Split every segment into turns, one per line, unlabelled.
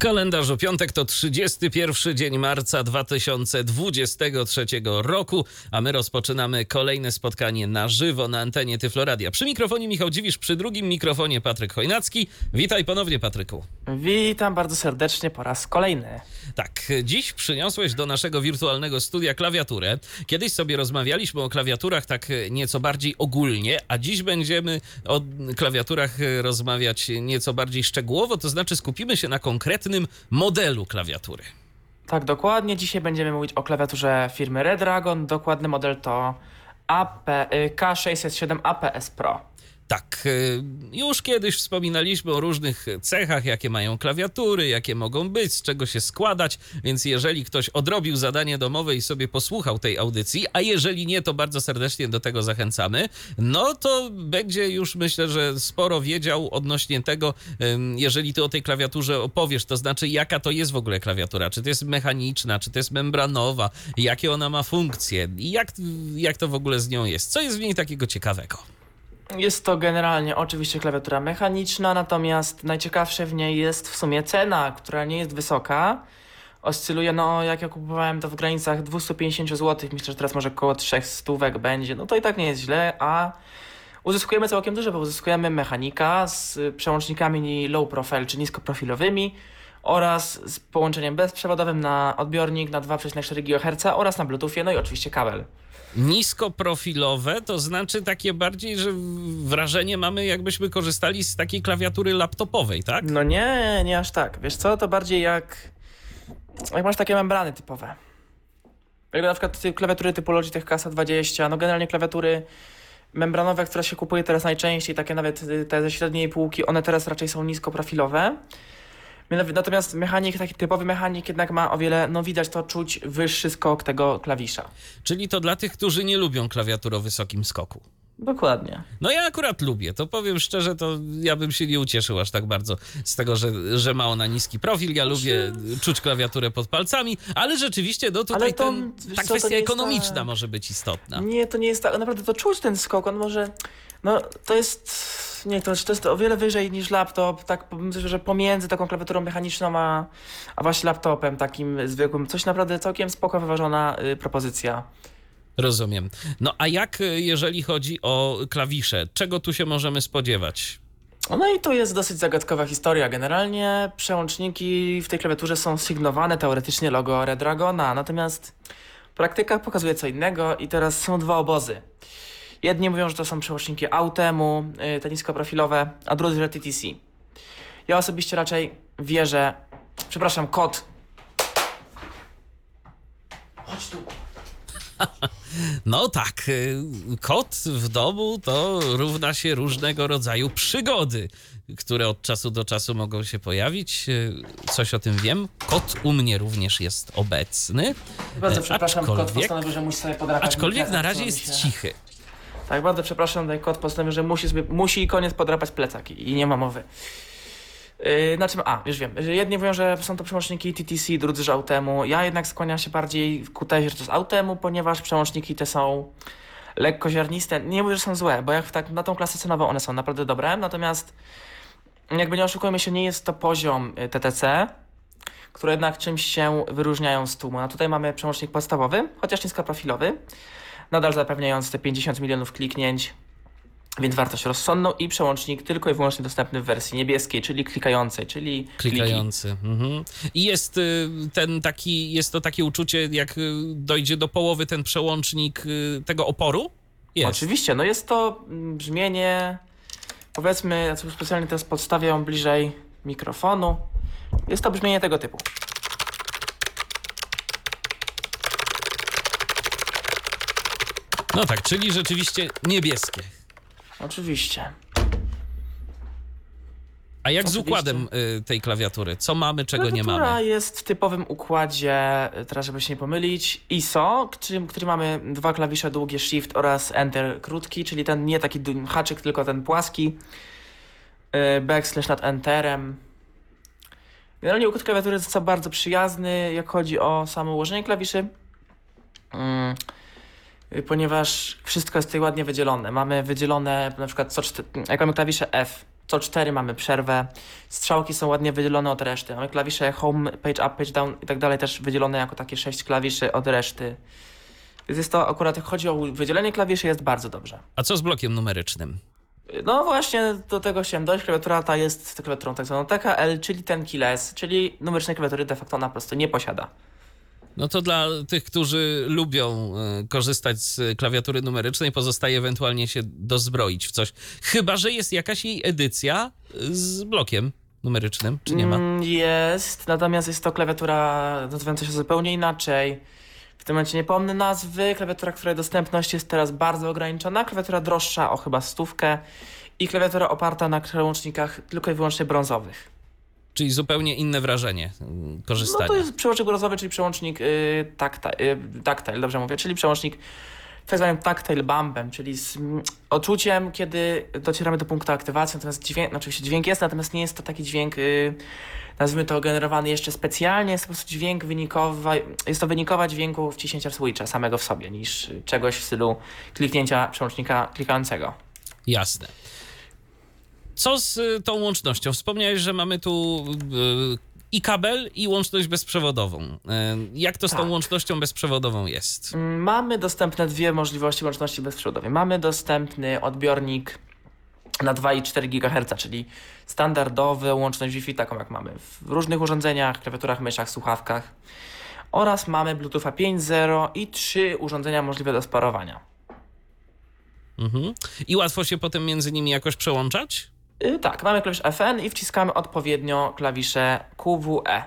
Kalendarzu piątek to 31 dzień marca 2023 roku, a my rozpoczynamy kolejne spotkanie na żywo na antenie Tyfloradia. Przy mikrofonie Michał Dziwisz, przy drugim mikrofonie Patryk Chojnacki. Witaj ponownie, Patryku.
Witam bardzo serdecznie po raz kolejny.
Tak, dziś przyniosłeś do naszego wirtualnego studia klawiaturę. Kiedyś sobie rozmawialiśmy o klawiaturach tak nieco bardziej ogólnie, a dziś będziemy o klawiaturach rozmawiać nieco bardziej szczegółowo, to znaczy skupimy się na konkretnym modelu klawiatury.
Tak, dokładnie. Dzisiaj będziemy mówić o klawiaturze firmy Redragon. Dokładny model to AP, y, K607 APS Pro.
Tak, y, już kiedyś wspominaliśmy o różnych cechach, jakie mają klawiatury, jakie mogą być, z czego się składać, więc jeżeli ktoś odrobił zadanie domowe i sobie posłuchał tej audycji, a jeżeli nie, to bardzo serdecznie do tego zachęcamy, no to będzie już myślę, że sporo wiedział odnośnie tego, jeżeli ty o tej klawiaturze opowiesz, to znaczy jaka to jest w ogóle klawiatura, czy to jest mechaniczna, czy to jest membranowa, jakie ona ma funkcje i jak, jak to w ogóle z nią jest, co jest w niej takiego ciekawego.
Jest to generalnie oczywiście klawiatura mechaniczna, natomiast najciekawsze w niej jest w sumie cena, która nie jest wysoka. Oscyluje, no jak ja kupowałem to w granicach 250 zł, myślę, że teraz może około 300 stówek będzie, no to i tak nie jest źle, a uzyskujemy całkiem dużo, bo uzyskujemy mechanika z przełącznikami low profile czy niskoprofilowymi oraz z połączeniem bezprzewodowym na odbiornik na 2,4 GHz oraz na Bluetoothie, no i oczywiście kabel
niskoprofilowe, to znaczy takie bardziej, że wrażenie mamy, jakbyśmy korzystali z takiej klawiatury laptopowej, tak?
No nie, nie aż tak. Wiesz co, to bardziej jak, jak masz takie membrany typowe. Jak na przykład klawiatury typu Logitech Kasa 20, no generalnie klawiatury membranowe, które się kupuje teraz najczęściej, takie nawet te ze średniej półki, one teraz raczej są niskoprofilowe. Natomiast mechanik, taki typowy mechanik jednak ma o wiele, no widać to czuć, wyższy skok tego klawisza.
Czyli to dla tych, którzy nie lubią klawiatur o wysokim skoku.
Dokładnie.
No ja akurat lubię, to powiem szczerze, to ja bym się nie ucieszył aż tak bardzo z tego, że, że ma ona niski profil. Ja lubię czuć klawiaturę pod palcami, ale rzeczywiście no tutaj to, ten, ta kwestia ekonomiczna ta... może być istotna.
Nie, to nie jest tak, naprawdę to czuć ten skok, on może, no to jest nie, to, to jest o wiele wyżej niż laptop, tak myślę, że pomiędzy taką klawiaturą mechaniczną a, a właśnie laptopem takim zwykłym. Coś naprawdę całkiem spoko wyważona y, propozycja.
Rozumiem. No a jak y, jeżeli chodzi o klawisze? Czego tu się możemy spodziewać?
No i to jest dosyć zagadkowa historia. Generalnie przełączniki w tej klawiaturze są sygnowane teoretycznie logo Redragona, natomiast praktyka pokazuje co innego i teraz są dwa obozy. Jedni mówią, że to są przełączniki Autemu, yy, te niskoprofilowe, a drudzy, że TTC. Ja osobiście raczej wierzę, przepraszam, kod. Chodź tu.
No tak, y, kot w domu to równa się różnego rodzaju przygody, które od czasu do czasu mogą się pojawić. Y, coś o tym wiem. Kot u mnie również jest obecny.
Bardzo przepraszam, kot postanowił, że musi sobie podrapać.
Aczkolwiek na razie jest się... cichy.
Tak, bardzo przepraszam, ten kot postanowił, że musi, sobie, musi koniec podrapać plecak i nie ma mowy. Yy, na czym? A, już wiem. Jedni mówią, że są to przełączniki TTC, drudzy, że Autemu. Ja jednak skłaniam się bardziej ku tezie, że to jest Autemu, ponieważ przełączniki te są lekko ziarniste. Nie mówię, że są złe, bo jak tak na tą klasę cenową one są naprawdę dobre, natomiast jakby nie oszukujmy się, nie jest to poziom y, TTC, które jednak czymś się wyróżniają z tłumu. A tutaj mamy przełącznik podstawowy, chociaż niskoprofilowy, nadal zapewniając te 50 milionów kliknięć, więc wartość rozsądną i przełącznik tylko i wyłącznie dostępny w wersji niebieskiej, czyli klikającej, czyli
klikający. Mhm. I jest y, ten taki, jest to takie uczucie, jak y, dojdzie do połowy ten przełącznik y, tego oporu?
Jest. Oczywiście, no jest to mm, brzmienie, powiedzmy, ja specjalnie teraz podstawiam bliżej mikrofonu. Jest to brzmienie tego typu.
No tak, czyli rzeczywiście niebieskie.
Oczywiście.
A jak Oczywiście. z układem y, tej klawiatury? Co mamy, czego
Klawiatura
nie mamy?
jest w typowym układzie, y, teraz żeby się nie pomylić, ISO, który, który mamy dwa klawisze długie Shift oraz Enter krótki, czyli ten nie taki haczyk, tylko ten płaski. y, backslash nad enterem. Generalnie układ klawiatury jest bardzo przyjazny, jak chodzi o samo ułożenie klawiszy. Y, ponieważ wszystko jest tutaj ładnie wydzielone. Mamy wydzielone na przykład co czte- jak mamy klawisze F, co 4 mamy przerwę, strzałki są ładnie wydzielone od reszty. Mamy klawisze home, page up, page down i tak dalej też wydzielone jako takie 6 klawiszy od reszty. Więc jest to akurat, jak chodzi o wydzielenie klawiszy, jest bardzo dobrze.
A co z blokiem numerycznym?
No właśnie do tego chciałem dojść. Klawiatura ta jest klawiaturą tak zwaną TKL, czyli ten keyless, czyli numerycznej klawiatury de facto ona po prostu nie posiada.
No to dla tych, którzy lubią e, korzystać z klawiatury numerycznej, pozostaje ewentualnie się dozbroić w coś. Chyba, że jest jakaś jej edycja z blokiem numerycznym, czy nie ma?
Mm, Jest, natomiast jest to klawiatura nazywająca się zupełnie inaczej. W tym momencie nie pomnę nazwy. Klawiatura, której dostępność jest teraz bardzo ograniczona. Klawiatura droższa o chyba stówkę i klawiatura oparta na przełącznikach tylko i wyłącznie brązowych.
Czyli zupełnie inne wrażenie mm,
No
korzystania.
to jest przełącznik brązowy, czyli przełącznik yy, tactile, yy, tactile, dobrze mówię, czyli przełącznik tak zwanym tactile bumpem, czyli z mm, odczuciem, kiedy docieramy do punktu aktywacji, natomiast dźwięk, no oczywiście dźwięk jest, natomiast nie jest to taki dźwięk, yy, nazwijmy to generowany jeszcze specjalnie, jest to po prostu dźwięk wynikowa, jest to wynikowa dźwięku wciśnięcia switcha samego w sobie, niż y, czegoś w stylu kliknięcia przełącznika klikającego.
Jasne. Co z y, tą łącznością? Wspomniałeś, że mamy tu y, i kabel, i łączność bezprzewodową. Y, Jak to z tą
Tak.
łącznością bezprzewodową jest?
Mm, Mamy dostępne dwie możliwości łączności bezprzewodowej. Mamy dostępny odbiornik na 2,4 GHz, czyli standardową łączność Wi-Fi, taką jak mamy w różnych urządzeniach, klawiaturach, myszach, słuchawkach. Oraz mamy Bluetootha 5.0 i trzy urządzenia możliwe do sparowania.
Mhm. I łatwo się potem między nimi jakoś przełączać?
Yy, tak, mamy klawisz FN i wciskamy odpowiednio klawisze QWE.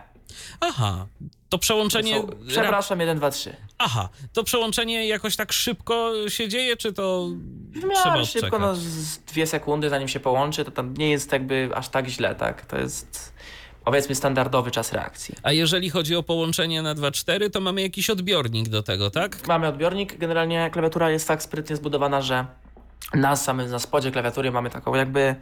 Aha, to przełączenie.
Są, przepraszam, 1, 2, 3.
Aha, to przełączenie jakoś tak szybko się dzieje, czy to
W miarę szybko, no z dwie sekundy zanim się połączy, to tam nie jest jakby aż tak źle, tak? To jest powiedzmy standardowy czas reakcji.
A jeżeli chodzi o połączenie na 2.4, to mamy jakiś odbiornik do tego, tak?
Mamy odbiornik, generalnie klawiatura jest tak sprytnie zbudowana, że na samym na spodzie klawiatury mamy taką jakby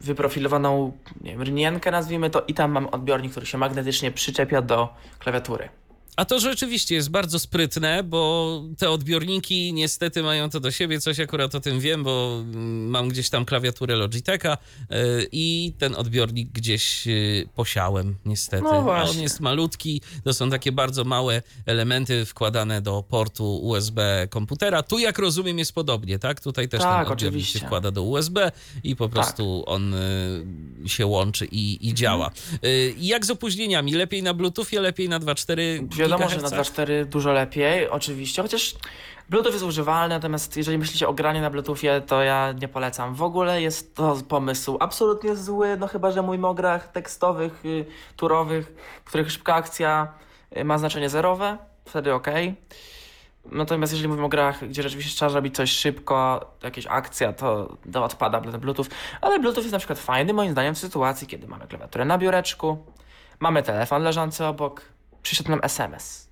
wyprofilowaną nie wiem, rynienkę nazwijmy to i tam mam odbiornik, który się magnetycznie przyczepia do klawiatury.
A to rzeczywiście jest bardzo sprytne, bo te odbiorniki niestety mają to do siebie, coś akurat o tym wiem, bo mm, mam gdzieś tam klawiaturę Logitecha yy, i ten odbiornik gdzieś yy, posiałem niestety.
No
A on
właśnie.
jest malutki, to są takie bardzo małe elementy wkładane do portu USB komputera. Tu jak rozumiem jest podobnie, tak? Tutaj też
Tak,
ten odbiornik się
oczywiście.
wkłada do USB i po prostu on yy, się łączy i, i działa. Yy, jak z opóźnieniami? Lepiej na Bluetoothie, lepiej na 2.4
Wiadomo, że na
gigahercach?
2.4 dużo lepiej, oczywiście, chociaż Bluetooth jest używalny, natomiast jeżeli myślicie o graniu na Bluetoothie, to ja nie polecam. W ogóle jest to pomysł absolutnie zły, no chyba, że mówimy o grach tekstowych, y, turowych, w których szybka akcja y, ma znaczenie zerowe, wtedy ok. Natomiast jeżeli mówimy o grach, gdzie rzeczywiście trzeba robić coś szybko, jakaś akcja, to, to odpada ten Bluetooth. Ale Bluetooth jest na przykład fajny moim zdaniem w sytuacji, kiedy mamy klawiaturę na biureczku, mamy telefon leżący obok, przyszedł nam SMS.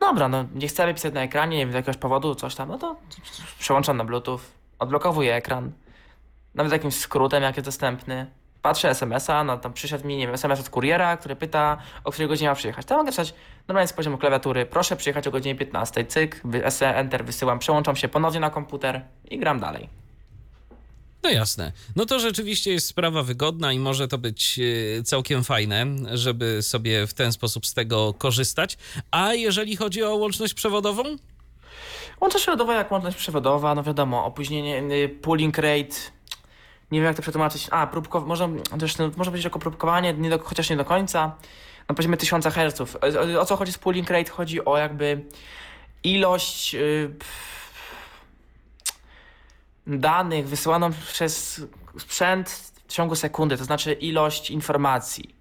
Dobra, no nie chcemy pisać na ekranie, nie wiem, z jakiegoś powodu, coś tam, no to przełączam na Bluetooth, odblokowuję ekran, nawet jakimś skrótem, jak jest dostępny. Patrzę SMS-a, no tam przyszedł mi, nie wiem, SMS od kuriera, który pyta, o której godzinie ma przyjechać. To mogę pisać normalnie z poziomu klawiatury, proszę przyjechać o godzinie 15, cyk, SE, enter, wysyłam, przełączam się ponownie na komputer i gram dalej.
No jasne. No to rzeczywiście jest sprawa wygodna i może to być e, całkiem fajne, żeby sobie w ten sposób z tego korzystać. A jeżeli chodzi o łączność przewodową?
Łączność przewodowa jak łączność przewodowa, no wiadomo, opóźnienie, y, pooling rate, nie wiem jak to przetłumaczyć, a, próbko, może, też, no, można powiedzieć jako próbkowanie, nie do, chociaż nie do końca, na poziomie 1000 Hz. O, o co chodzi z pooling rate? Chodzi o jakby ilość y, danych wysyłaną przez sprzęt w ciągu sekundy, to znaczy ilość informacji.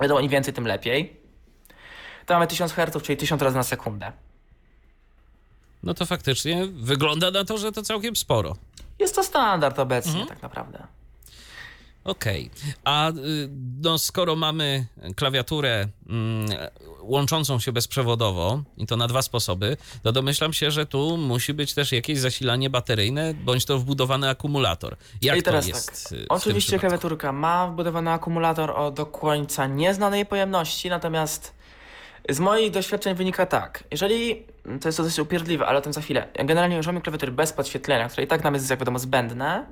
Wiadomo, im więcej, tym lepiej. To mamy 1000 Hz, czyli 1000 razy na sekundę.
No to faktycznie wygląda na to, że to całkiem sporo.
Jest to standard obecnie,
Mhm.
tak naprawdę.
Okej, a y, no, skoro mamy klawiaturę mm, łączącą się bezprzewodowo i to na dwa sposoby, to domyślam się, że tu musi być też jakieś zasilanie bateryjne bądź to wbudowany akumulator. Jak
I teraz
to jest?
tak.
y,
Oczywiście klawiaturka ma wbudowany akumulator o do końca nieznanej pojemności, natomiast z moich doświadczeń wynika tak. Jeżeli, to jest to dosyć upierdliwe, ale o tym za chwilę. Generalnie używamy klawiatury bez podświetlenia, które i tak nam jest, jak wiadomo, zbędne.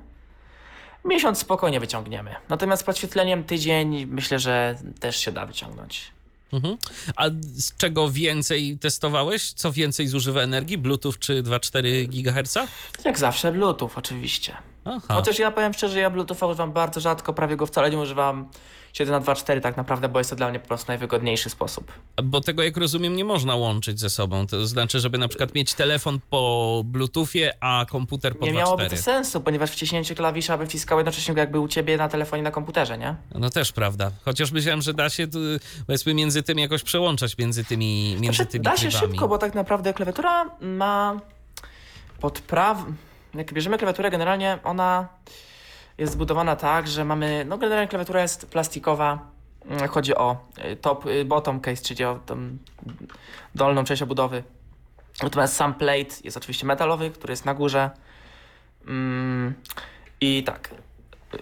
Miesiąc spokojnie wyciągniemy. Natomiast z podświetleniem tydzień myślę, że też się da wyciągnąć.
Mhm. A z czego więcej testowałeś? Co więcej zużywa energii? Bluetooth czy 2,4 GHz?
Jak zawsze Bluetooth oczywiście.
Aha.
Chociaż ja powiem szczerze, ja Bluetootha używam bardzo rzadko, prawie go wcale nie używam 7 na 2.4 tak naprawdę, bo jest to dla mnie po prostu najwygodniejszy sposób.
Bo tego, jak rozumiem, nie można łączyć ze sobą. To znaczy, żeby na przykład mieć telefon po Bluetoothie, a komputer po
nie miałoby to
2.4.
sensu, ponieważ wciśnięcie klawisza by wciskało jednocześnie jakby u ciebie na telefonie, na komputerze, nie?
No też prawda. Chociaż myślałem, że da się powiedzmy między tym jakoś przełączać między tymi, między
Znaczy,
tymi
da się
trybami.
szybko, bo tak naprawdę klawiatura ma podpraw... Jak bierzemy klawiaturę, generalnie ona jest zbudowana tak, że mamy... No generalnie klawiatura jest plastikowa. Mm, Chodzi o y, top, y, bottom case, czyli o tą dolną część obudowy. Natomiast sam plate jest oczywiście metalowy, który jest na górze. Mm, I tak,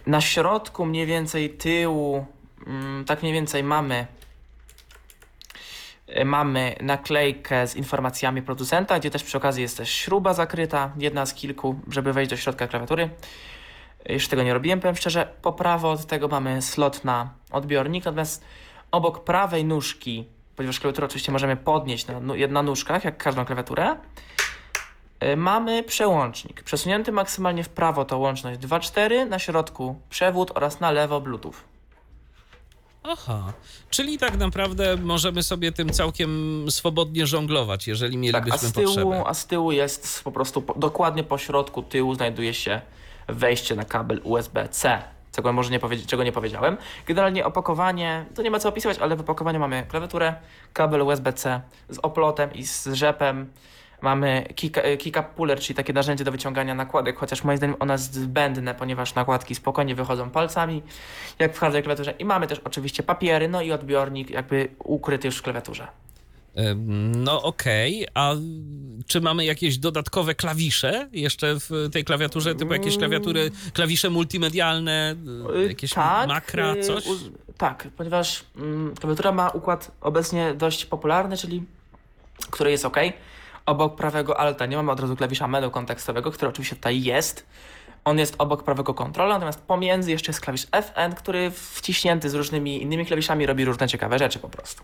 na środku mniej więcej tyłu, mm, tak mniej więcej mamy mamy naklejkę z informacjami producenta, gdzie też przy okazji jest też śruba zakryta, jedna z kilku, żeby wejść do środka klawiatury. Jeszcze tego nie robiłem, powiem szczerze. Po prawo od tego mamy slot na odbiornik, natomiast obok prawej nóżki, ponieważ klawiaturę oczywiście możemy podnieść na, na nóżkach, jak każdą klawiaturę, y, mamy przełącznik. Przesunięty maksymalnie w prawo to łączność 2.4, na środku przewód oraz na lewo Bluetooth.
Aha, czyli tak naprawdę możemy sobie tym całkiem swobodnie żonglować, jeżeli
Tak,
mielibyśmy
a z, tyłu,
potrzebę.
a z tyłu jest po prostu po, dokładnie po środku tyłu znajduje się wejście na kabel USB-C. Czego może nie czego nie powiedziałem. Generalnie opakowanie, to nie ma co opisywać, ale w opakowaniu mamy klawiaturę, kabel USB-C z oplotem i z rzepem. Mamy kick, e, kick up puller, czyli takie narzędzie do wyciągania nakładek, chociaż moim zdaniem ono jest zbędne, ponieważ nakładki spokojnie wychodzą palcami, jak w każdej klawiaturze. I mamy też oczywiście papiery, no i odbiornik jakby ukryty już w klawiaturze.
No okej, a czy mamy jakieś dodatkowe klawisze jeszcze w tej klawiaturze, typu jakieś klawiatury, klawisze multimedialne, y, jakieś
tak,
makra,
y,
coś?
tak, ponieważ mm, klawiatura ma układ obecnie dość popularny, czyli który jest ok. Obok prawego alta nie mamy od razu klawisza menu kontekstowego, który oczywiście tutaj jest. On jest obok prawego kontrola, natomiast pomiędzy jeszcze jest klawisz FN, który wciśnięty z różnymi innymi klawiszami robi różne ciekawe rzeczy po prostu.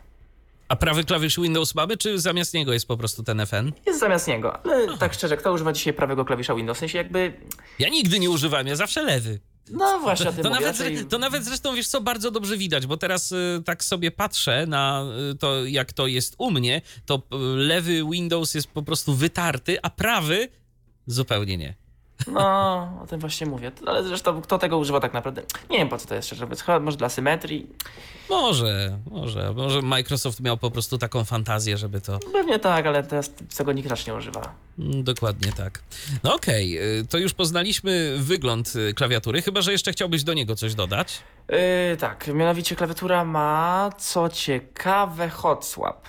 A prawy klawisz Windows mamy, czy zamiast niego jest po prostu ten FN?
Jest zamiast niego, ale tak szczerze, kto używa dzisiaj prawego klawisza Windows? W sensie jakby,
Ja nigdy nie używałem, ja zawsze lewy.
No właśnie o tym
To
mówię.
nawet,
raczej-
to nawet zresztą, wiesz co, bardzo dobrze widać, bo teraz y, tak sobie patrzę na y, to, jak to jest u mnie, to y, lewy Windows jest po prostu wytarty, a prawy zupełnie nie.
No, o tym właśnie mówię. Ale zresztą kto tego używa tak naprawdę? Nie wiem po co to jest szczerze mówiąc. Chyba może dla symetrii.
Może, może, może Microsoft miał po prostu taką fantazję, żeby to...
Pewnie tak, ale teraz tego nikt raczej nie używa.
Mm, Dokładnie tak. No okej, y, to już poznaliśmy wygląd y, klawiatury, chyba że jeszcze chciałbyś do niego coś dodać.
Yy, tak, mianowicie klawiatura ma, co ciekawe, hot swap.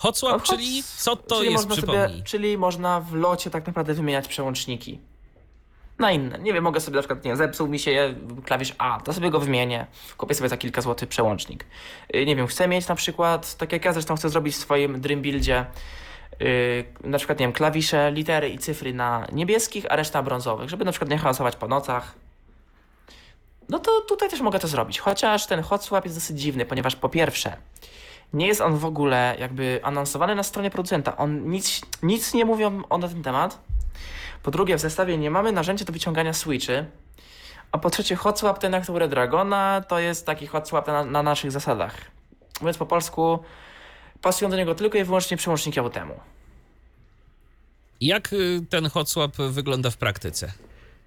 Hot swap,
No,
czyli co to
czyli
jest,
można
przypomnij.
sobie, Czyli można w locie tak naprawdę wymieniać przełączniki. Na inne. Nie wiem, mogę sobie na przykład, nie zepsuł mi się klawisz A, to sobie go wymienię. Kupię sobie za kilka złotych przełącznik. Yy, nie wiem, chcę mieć na przykład, tak jak ja zresztą chcę zrobić w swoim Dream Buildzie, yy, na przykład, nie wiem, klawisze, litery i cyfry na niebieskich, a reszta brązowych, żeby na przykład nie hałasować po nocach. No to tutaj też mogę to zrobić. Chociaż ten hot swap jest dosyć dziwny, ponieważ po pierwsze, nie jest on w ogóle jakby anonsowany na stronie producenta. On nic, nic nie mówią on na ten temat. Po drugie, w zestawie nie mamy narzędzia do wyciągania switchy. A po trzecie, hot swap ten jak Red Dragona to jest taki hot swap na, na naszych zasadach. Mówiąc po polsku, pasują do niego tylko i wyłącznie przełączniki temu.
Jak y, ten hot swap wygląda w praktyce?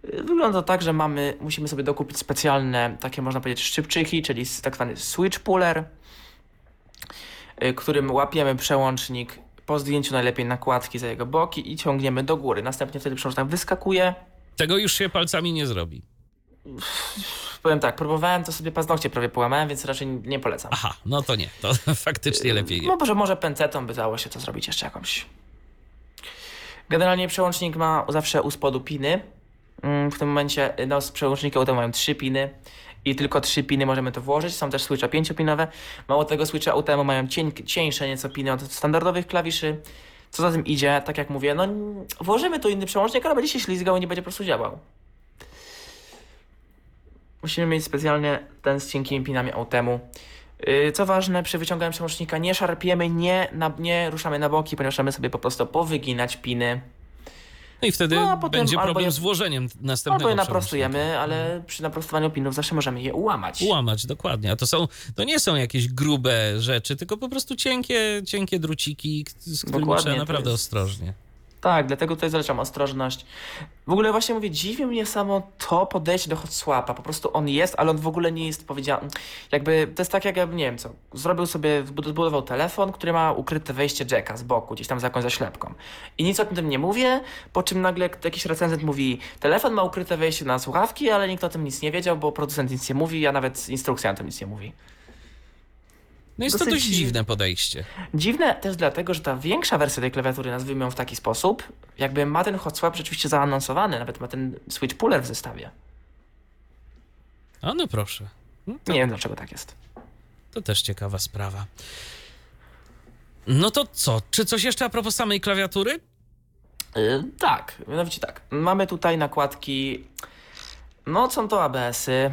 Wygląda tak, że mamy, musimy sobie dokupić specjalne, takie można powiedzieć, szczypczyki, czyli tak zwany switch puller, którym łapiemy przełącznik po zdjęciu najlepiej nakładki za jego boki i ciągniemy do góry. Następnie wtedy przełącznik wyskakuje.
Tego już się palcami nie zrobi.
Powiem tak, próbowałem to sobie paznokcie prawie połamałem, więc raczej nie polecam.
Aha, no to nie, to faktycznie lepiej nie.
No może, może pencetą by dało się to zrobić jeszcze jakąś. Generalnie przełącznik ma zawsze u spodu piny. Mm, W tym momencie no, z przełącznika auto mają trzy piny i tylko trzy piny możemy to włożyć. Są też switche pięciopinowe. Mało tego, switche AUTM mają cień, cieńsze nieco piny od standardowych klawiszy. Co za tym idzie, tak jak mówię, no włożymy tu inny przełącznik, ale będzie się ślizgał i nie będzie po prostu działał. Musimy mieć specjalnie ten z cienkimi pinami AUTEMu. Yy, Co ważne, przy wyciąganiu przełącznika nie szarpiemy, nie, na, nie ruszamy na boki, ponieważ możemy sobie po prostu powyginać piny.
No i wtedy
No, potem
będzie
albo
problem
je-
z włożeniem
Albo
następnego
je
przełącznika.
naprostujemy, ale przy naprostowaniu pinów zawsze możemy je ułamać.
Ułamać, dokładnie. A to są, to nie są jakieś grube rzeczy, tylko po prostu cienkie, cienkie druciki, z którymi
Dokładnie,
trzeba naprawdę ostrożnie.
Tak, dlatego tutaj zalecam ostrożność. W ogóle właśnie mówię, dziwi mnie samo to podejście do hot swapa. Po prostu on jest, ale on w ogóle nie jest powiedziany. Jakby to jest tak, jak jakby, nie wiem co, zrobił sobie, zbudował telefon, który ma ukryte wejście jacka z boku, gdzieś tam za jakąś zaślepką. I nic o tym nie mówię, po czym nagle jakiś recenzent mówi, telefon ma ukryte wejście na słuchawki, ale nikt o tym nic nie wiedział, bo producent nic nie mówi, a nawet instrukcja o tym nic nie mówi.
No jest to
Dosyć-
dość dziwne podejście.
Dziwne też dlatego, że ta większa wersja tej klawiatury, nazwijmy ją w taki sposób, jakby ma ten hot swap rzeczywiście zaanonsowany, nawet ma ten switch puller w zestawie.
A no proszę. No to,
Nie wiem dlaczego tak jest.
to też ciekawa sprawa. No to co? Czy coś jeszcze a propos samej klawiatury?
Yy, tak, mianowicie tak. Mamy tutaj nakładki. No, są to ABS-y.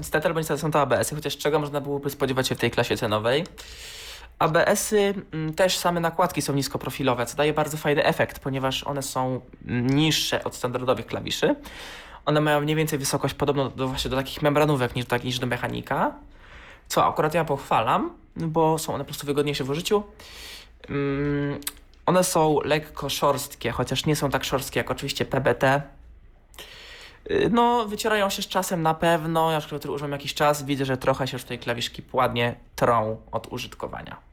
Niestety albo niestety są to ABS-y, chociaż czego można byłoby spodziewać się w tej klasie cenowej. ABS-y mm, też same nakładki są niskoprofilowe, co daje bardzo fajny efekt, ponieważ one są niższe od standardowych klawiszy. One mają mniej więcej wysokość podobną do, właśnie do takich membranówek niż, tak, niż do mechanika. Co akurat ja pochwalam, bo są one po prostu wygodniejsze w użyciu. Mm, one są lekko szorstkie, chociaż nie są tak szorstkie jak oczywiście PBT. Y, No, wycierają się z czasem na pewno. Ja już używam jakiś czas. Widzę, że trochę się już tej klawiszki ładnie trą od użytkowania.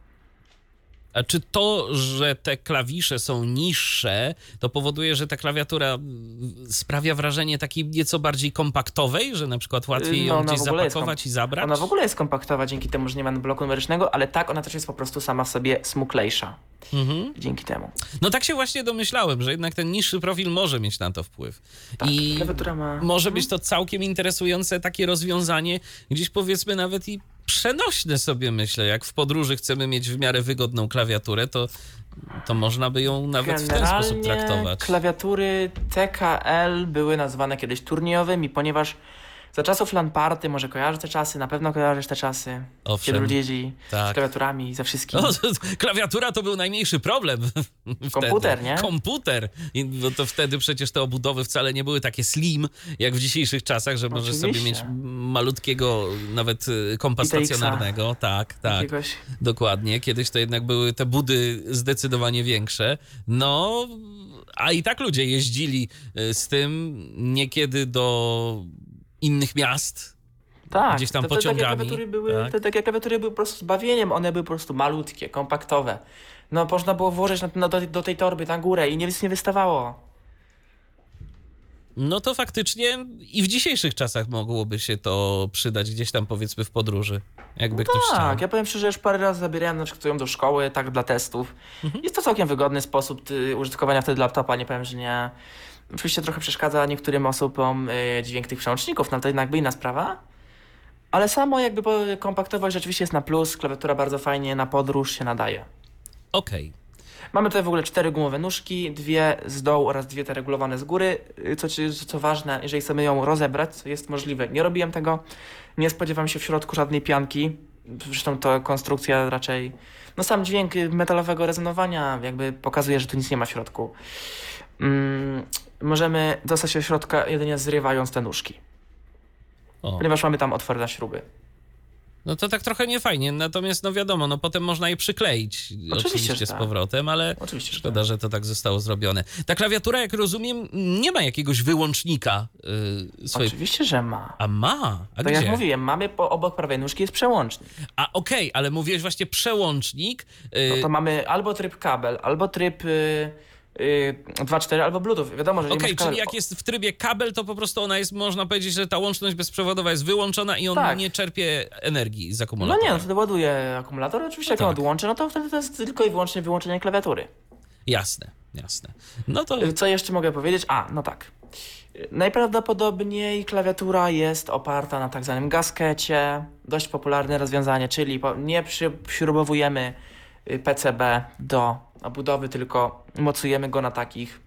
Czy to, że te klawisze są niższe, to powoduje, że ta klawiatura mm, sprawia wrażenie takiej nieco bardziej kompaktowej, że na przykład łatwiej
No,
ją gdzieś zapakować i zabrać?
Ona w ogóle jest kompaktowa dzięki temu, że nie ma bloku numerycznego, ale tak, ona też jest po prostu sama w sobie smuklejsza.
Mhm.
Dzięki temu.
No tak się właśnie domyślałem, że jednak ten niższy profil może mieć na to wpływ.
Tak,
I
ma...
może być to całkiem interesujące takie rozwiązanie, gdzieś powiedzmy nawet i przenośne sobie myślę. Jak w podróży chcemy mieć w miarę wygodną klawiaturę, to, to można by ją nawet w ten sposób traktować.
klawiatury TKL były nazywane kiedyś turniejowymi, ponieważ za czasów LAN party, może kojarzysz te czasy, na pewno kojarzysz te czasy,
Owszem.
kiedy ludzie jeździli z
Tak.
klawiaturami i ze wszystkim.
No, klawiatura to był najmniejszy problem. wtedy.
Komputer, nie?
Komputer. I, bo to wtedy przecież te obudowy wcale nie były takie slim, jak w dzisiejszych czasach, że możesz sobie mieć
Oczywiście.
malutkiego nawet y, kompa stacjonarnego. Tak, tak.
Jakiegoś...
Dokładnie. Kiedyś to jednak były te budy zdecydowanie większe. No, a i tak ludzie jeździli y, z tym niekiedy do innych miast.
Tak,
Gdzieś tam
te, te, takie klawiatury były,
tak.
te takie klawiatury były po prostu zbawieniem, one były po prostu malutkie, kompaktowe. No można było włożyć na, na, do, do tej torby na górę i nic nie wystawało.
No to faktycznie i w dzisiejszych czasach mogłoby się to przydać gdzieś tam powiedzmy w podróży, jakby ktoś chciał.
Tak, ja powiem szczerze, że już parę razy zabierałem na przykład ją do szkoły, tak dla testów.
Mhm.
Jest to całkiem wygodny sposób y, użytkowania wtedy laptopa, nie powiem, że nie. Oczywiście trochę przeszkadza niektórym osobom y, dźwięk tych przełączników, no to jednak by inna sprawa. Ale samo jakby kompaktowość rzeczywiście jest na plus, klawiatura bardzo fajnie na podróż się nadaje.
Okej.
Mamy tutaj w ogóle cztery gumowe nóżki, dwie z dołu oraz dwie te regulowane z góry. Y, Co, co ważne, jeżeli chcemy ją rozebrać, co jest możliwe, nie robiłem tego. Nie spodziewam się w środku żadnej pianki. Zresztą to konstrukcja raczej. No sam dźwięk y, metalowego rezonowania jakby pokazuje, że tu nic nie ma w środku. Mm, możemy dostać się do środka jedynie zrywając te nóżki,
O.
ponieważ mamy tam otwory na śruby.
No to tak trochę niefajnie, natomiast no wiadomo, no potem można je przykleić oczywiście,
że
z
tak.
powrotem, ale
Oczywiście, że
szkoda, że to tak zostało zrobione. Ta klawiatura, jak rozumiem, nie ma jakiegoś wyłącznika yy, swojej...
Oczywiście, że ma.
A ma? A
Tak
gdzie?
jak mówiłem, mamy po obok prawej nóżki jest przełącznik.
A okej, ale mówiłeś właśnie przełącznik. yy,
No to mamy albo tryb kabel, albo tryb yy, 2.4 albo Bluetooth. Wiadomo, że
Okej,
nie masz kabel-
czyli jak jest w trybie kabel, to po prostu ona jest, można powiedzieć, że ta łączność bezprzewodowa jest wyłączona i on
Tak.
nie czerpie energii z
No
akumulatora.
nie, no wtedy ładuje akumulator. Oczywiście jak
tak.
on odłączy, no to wtedy to jest tylko i wyłącznie wyłączenie klawiatury.
Jasne, jasne. No to
Y, Co jeszcze mogę powiedzieć? A, no tak. Y, Najprawdopodobniej klawiatura jest oparta na tak zwanym gaskecie. Dość popularne rozwiązanie, czyli nie przyśrubowujemy y, PCB do obudowy, tylko mocujemy go na takich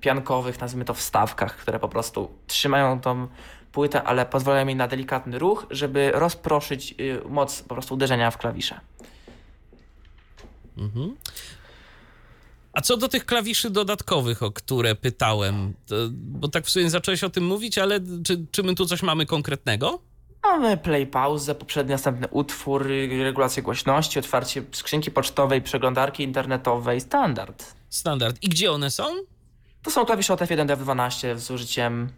piankowych, nazwijmy to wstawkach, które po prostu trzymają tą płytę, ale pozwalają jej na delikatny ruch, żeby rozproszyć y, moc po prostu uderzenia w klawisze.
Mhm. A co do tych klawiszy dodatkowych, o które pytałem, to, bo tak w sumie zacząłeś o tym mówić, ale czy, czy my tu coś mamy konkretnego?
Mamy play, pauzę, poprzedni, następny utwór, y, regulację głośności, otwarcie skrzynki pocztowej, przeglądarki internetowej, standard.
Standard. I gdzie one są?
To są klawisze od F1 do F12 z użyciem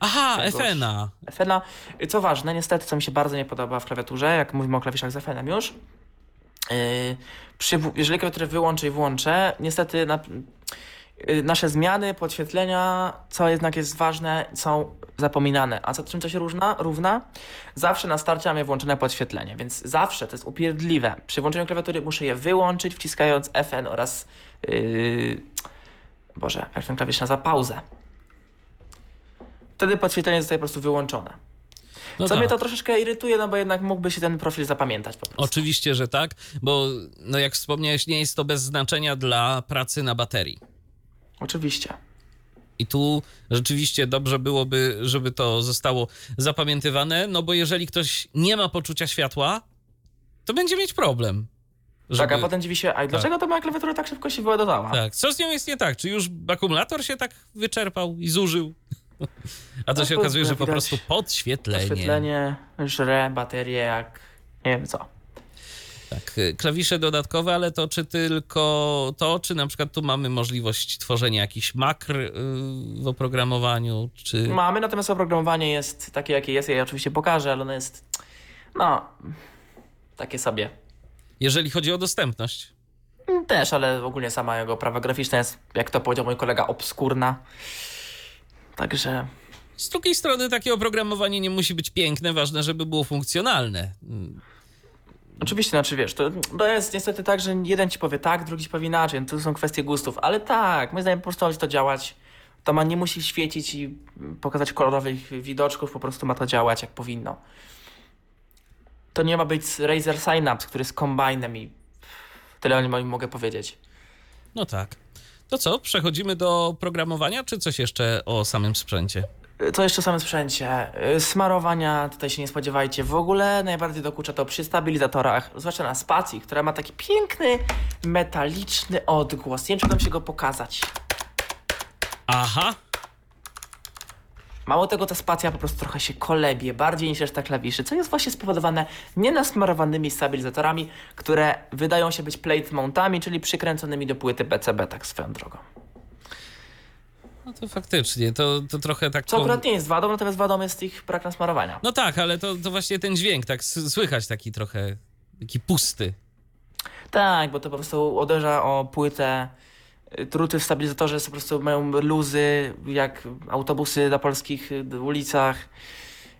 Aha. FN-a.
FN-a. Y, Co ważne, niestety, co mi się bardzo nie podoba w klawiaturze, jak mówimy o klawiszach z FN-em już, yy, przy, jeżeli klawiaturę wyłączę i włączę, niestety na, nasze zmiany, podświetlenia, co jednak jest ważne, są zapominane. A co czym to się różna, równa? Zawsze na starcie mamy włączone podświetlenie, więc zawsze to jest upierdliwe. Przy włączeniu klawiatury muszę je wyłączyć, wciskając FN oraz yy, Boże, jak ten klawisz nazywa? Pauzę. Wtedy podświetlenie zostaje po prostu wyłączone.
No
Co
tak.
mnie to troszeczkę irytuje, no bo jednak mógłby się ten profil zapamiętać po prostu.
Oczywiście, że tak, bo no jak wspomniałeś, nie jest to bez znaczenia dla pracy na baterii.
Oczywiście.
I tu rzeczywiście dobrze byłoby, żeby to zostało zapamiętywane, no bo jeżeli ktoś nie ma poczucia światła, to będzie mieć problem.
Tak, a
żeby-
potem dziwi się, a dlaczego ta moja klawiatura tak szybko się wyładowała?
Tak, co z nią jest nie tak? Czy już akumulator się tak wyczerpał i zużył? A to
No
się okazuje, że po prostu podświetlenie.
Podświetlenie, żre, baterie jak nie wiem co.
Tak, y, klawisze dodatkowe, ale to czy tylko to, czy na przykład tu mamy możliwość tworzenia jakichś makr y, w oprogramowaniu, czy...
Mamy, natomiast oprogramowanie jest takie, jakie jest. Ja je oczywiście pokażę, ale ono jest, no, takie sobie.
Jeżeli chodzi o dostępność.
Też, ale ogólnie sama jego prawa graficzna jest, jak to powiedział mój kolega, obskurna. Także
Z drugiej strony takie oprogramowanie nie musi być piękne, ważne, żeby było funkcjonalne.
Oczywiście, znaczy wiesz, to, to jest niestety tak, że jeden ci powie tak, drugi ci powie inaczej, no to są kwestie gustów, ale tak, moim zdaniem po prostu to działać. To ma nie musi świecić i pokazać kolorowych widoczków, po prostu ma to działać jak powinno. To nie ma być Razer Synapse, który jest kombajnem i tyle o nim mogę powiedzieć.
No tak. To co, przechodzimy do programowania, czy coś jeszcze o samym sprzęcie?
Co jeszcze o samym sprzęcie? Y, Smarowania tutaj się nie spodziewajcie. W ogóle najbardziej dokucza to przy stabilizatorach, zwłaszcza na spacji, która ma taki piękny, metaliczny odgłos. Nie wiem, czy mi się go pokazać.
Aha,
Mało tego, ta spacja po prostu trochę się kolebie, bardziej niż reszta klawiszy, co jest właśnie spowodowane nienasmarowanymi stabilizatorami, które wydają się być plate mountami, czyli przykręconymi do płyty PCB, tak swoją drogą.
No to faktycznie, to, to trochę tak...
Co akurat nie jest wadą, natomiast wadą jest ich brak nasmarowania.
No tak, ale to, to właśnie ten dźwięk, tak słychać taki trochę, taki pusty.
Tak, bo to po prostu uderza o płytę. Y, Druty w stabilizatorze po prostu mają luzy, jak autobusy na polskich y, ulicach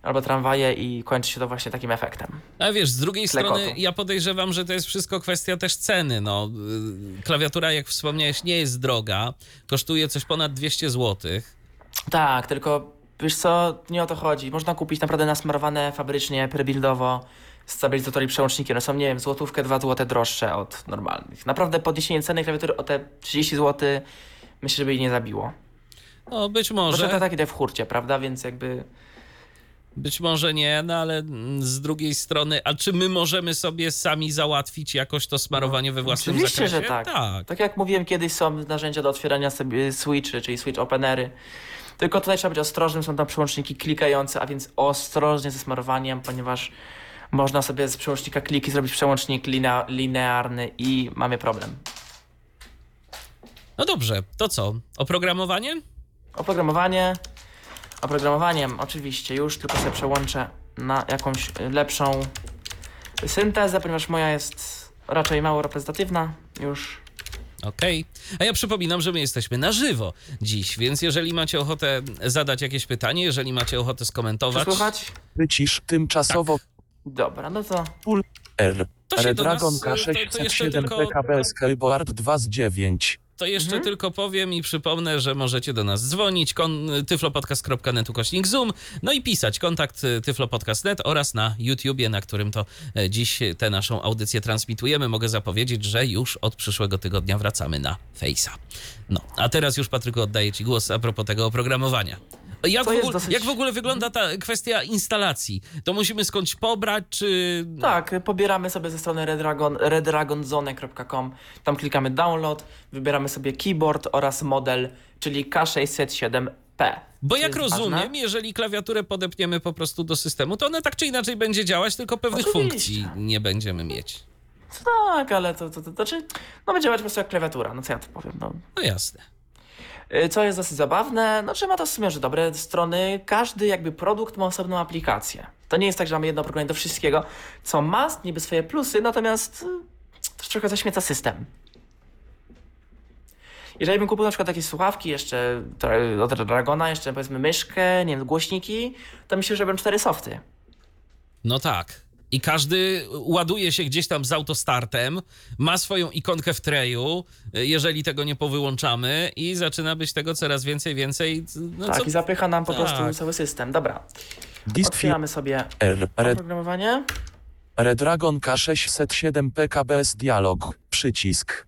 albo tramwaje i kończy się to właśnie takim efektem.
Ale wiesz, z drugiej
Klekotu.
strony ja podejrzewam, że to jest wszystko kwestia też ceny. No, y, klawiatura, jak wspomniałeś, nie jest droga. Kosztuje coś ponad 200 zł.
Tak, tylko wiesz co, nie o to chodzi. Można kupić naprawdę nasmarowane fabrycznie, prebuildowo stabilizatory i przełączniki. One są, nie wiem, złotówkę, dwa złote droższe od normalnych. Naprawdę podniesienie ceny klawiatury o te 30 zł myślę, żeby jej nie zabiło.
No, być
Może to
może,
tak idę w hurcie, prawda? Więc jakby...
być może nie, no ale mm, z drugiej strony, a czy my możemy sobie sami załatwić jakoś to smarowanie we własnym
Oczywiście,
zakresie?
że tak.
tak.
Tak jak mówiłem, kiedyś są narzędzia do otwierania sobie switchy, czyli switch openery. Tylko tutaj trzeba być ostrożnym, są tam przełączniki klikające, a więc ostrożnie ze smarowaniem, ponieważ można sobie z przełącznika kliki zrobić przełącznik linea- linearny i mamy problem.
No dobrze, to co? Oprogramowanie?
Oprogramowanie. Oprogramowaniem oczywiście już, tylko sobie przełączę na jakąś lepszą syntezę, ponieważ moja jest raczej mało reprezentatywna już.
Okej. A ja przypominam, że my jesteśmy na żywo dziś, więc jeżeli macie ochotę zadać jakieś pytanie, jeżeli macie ochotę skomentować,
słychać?
Wycisz tymczasowo
Dobra, no to
pól R.
To
Redragon
to- to jeszcze
K607
tylko-
PKB Skateboard 2 z 9.
to jeszcze
Mhm.
tylko powiem i przypomnę, że możecie do nas dzwonić tyflopodcast.net ukośnik Zoom, no i pisać kontakt y, tyflopodcast.net oraz na YouTubie, na którym to e, dziś tę naszą audycję transmitujemy. Mogę zapowiedzieć, że już od przyszłego tygodnia wracamy na Face'a. No, a teraz już Patryku oddaję Ci głos a propos tego oprogramowania. Jak w,
To
ogóle,
dosyć-
jak w ogóle wygląda ta kwestia instalacji? To musimy skądś pobrać, czy...
tak, pobieramy sobie ze strony redragon, redragonzone.com, tam klikamy download, wybieramy sobie keyboard oraz model, czyli K607P.
Bo
Co
jak rozumiem,
ważne.
jeżeli klawiaturę podepniemy po prostu do systemu, to ona tak czy inaczej będzie działać, tylko pewnych
Oczywiście.
funkcji nie będziemy mieć.
Tak, ale to, to, to, to znaczy, no będzie działać po prostu jak klawiatura, no co ja tu powiem, no.
No jasne.
Y, Co jest dosyć zabawne, no czy ma to w sumie że dobre strony, każdy jakby produkt ma osobną aplikację. To nie jest tak, że mamy jedno oprogramowanie do wszystkiego, co ma niby swoje plusy, natomiast y, też trochę zaśmieca system. Jeżeli bym kupił na przykład takie słuchawki, jeszcze od Dragona, jeszcze powiedzmy myszkę, nie wiem, głośniki, to myślę, że będą cztery softy.
No tak. I każdy ładuje się gdzieś tam z autostartem, ma swoją ikonkę w treju, jeżeli tego nie powyłączamy i zaczyna być tego coraz więcej, więcej. No
tak,
co?
i zapycha nam po
Tak.
prostu cały system. Dobra, otwieramy sobie oprogramowanie.
Redragon K607 PKBS Dialog. Przycisk.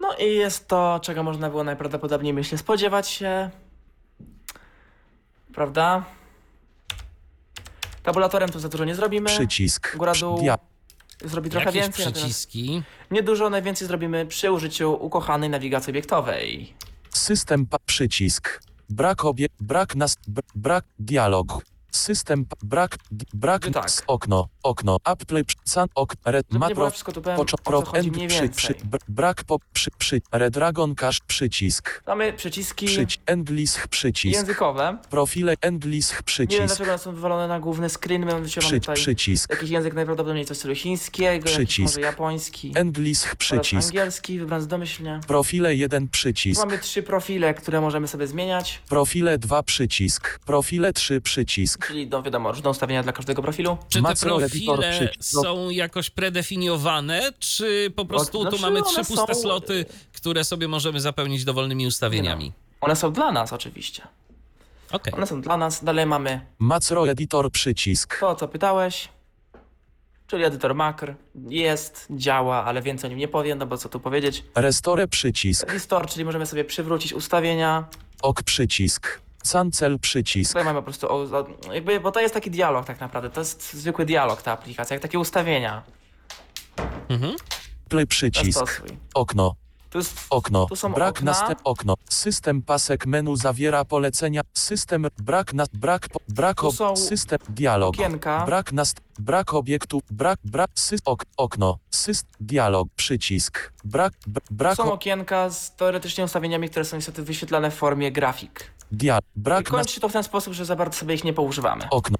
No i jest to, czego można było najprawdopodobniej, myślę, spodziewać się. Prawda? Tabulatorem tu za dużo nie zrobimy.
Przycisk.
Góra, dół.
Dia
Zrobi trochę
Jakieś
więcej.
przyciski.
Niedużo, najwięcej zrobimy przy użyciu ukochanej nawigacji obiektowej.
System pa przycisk. Brak obie brak nas brak dialog. System brak brak
No tak.
okno okno Apple san ok red
Żeby nie było
makro
wszystko tu powiem,
poczo
o co
pro
chodzi
end
mniej
przy, przy br- brak po przy przy Redragon Cash przycisk.
Mamy przyciski
Przyć English przycisk.
językowe.
Profile English
Nie wiem
przycisk.
dlaczego one są wywalone na główny screen. My
Przy,
tutaj
przycisk.
jakiś język najprawdopodobniej coś stylu chińskiego,
Przycisk.
może japoński.
English przycisk.
angielski, wybrany domyślnie.
Profile 1 przycisk.
Mamy trzy profile, które możemy sobie zmieniać.
Profile 2 przycisk. Profile 3 przycisk.
Czyli no wiadomo, różne ustawienia dla każdego profilu.
Czy te profile.
No.
są jakoś predefiniowane, czy po prostu
znaczy
tu mamy
one
trzy puste
są-
sloty, które sobie możemy zapełnić dowolnymi ustawieniami?
One są dla nas oczywiście.
Okej.
One są dla nas. Dalej mamy
Macro editor przycisk.
to, o co pytałeś. Czyli edytor makr. Jest, działa, ale więcej o nim nie powiem, no bo co tu powiedzieć.
Restore przycisk.
Restore, czyli możemy sobie przywrócić ustawienia.
Ok przycisk. Cancel przycisk.
Tutaj mamy po prostu, o, o, jakby, bo to jest taki dialog tak naprawdę. To jest zwykły dialog ta aplikacja, jak takie ustawienia.
Mhm.
Play przycisk. Okno.
Tu jest
Okno.
Tu są
Brak
okna.
następ okno. System pasek menu zawiera polecenia. System brak na brak po, brak
Tu
ob,
są
system dialog.
okienka.
Brak nast brak obiektu brak brak sys, ok, okno. Syst dialog przycisk. Brak brak
są
o,
okienka z teoretycznie ustawieniami, które są niestety wyświetlane w formie grafik.
Dia,
I
brak nas
kończy się to w ten sposób, że za bardzo sobie ich nie poużywamy.
okno.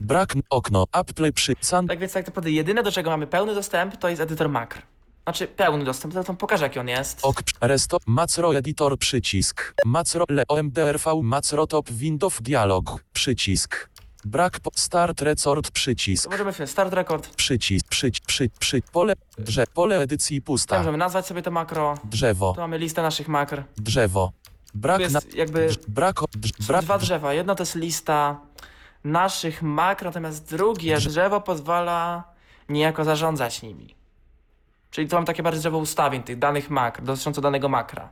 Brak okno. Apple przy san,
Tak więc tak naprawdę jedyne, do czego mamy pełny dostęp, to jest edytor makr. Znaczy pełny dostęp, to pokażę jaki on jest.
ok resto macro editor przycisk. Macro le omdrv macro top window dialog przycisk. Brak po, start resort przycisk.
Możemy wziąć start record.
Przycisk, przyć, przy, przy, pole, drze, pole edycji pusta.
możemy nazwać sobie to makro.
Drzewo,
Tu mamy listę naszych makr.
drzewo. Brak
jest jakby
brak, brak,
dwa drzewa. Jedno to jest lista naszych makr, natomiast drugie drzewo pozwala niejako zarządzać nimi. Czyli tu mam takie bardziej drzewo ustawień tych danych makr, dotyczące danego makra.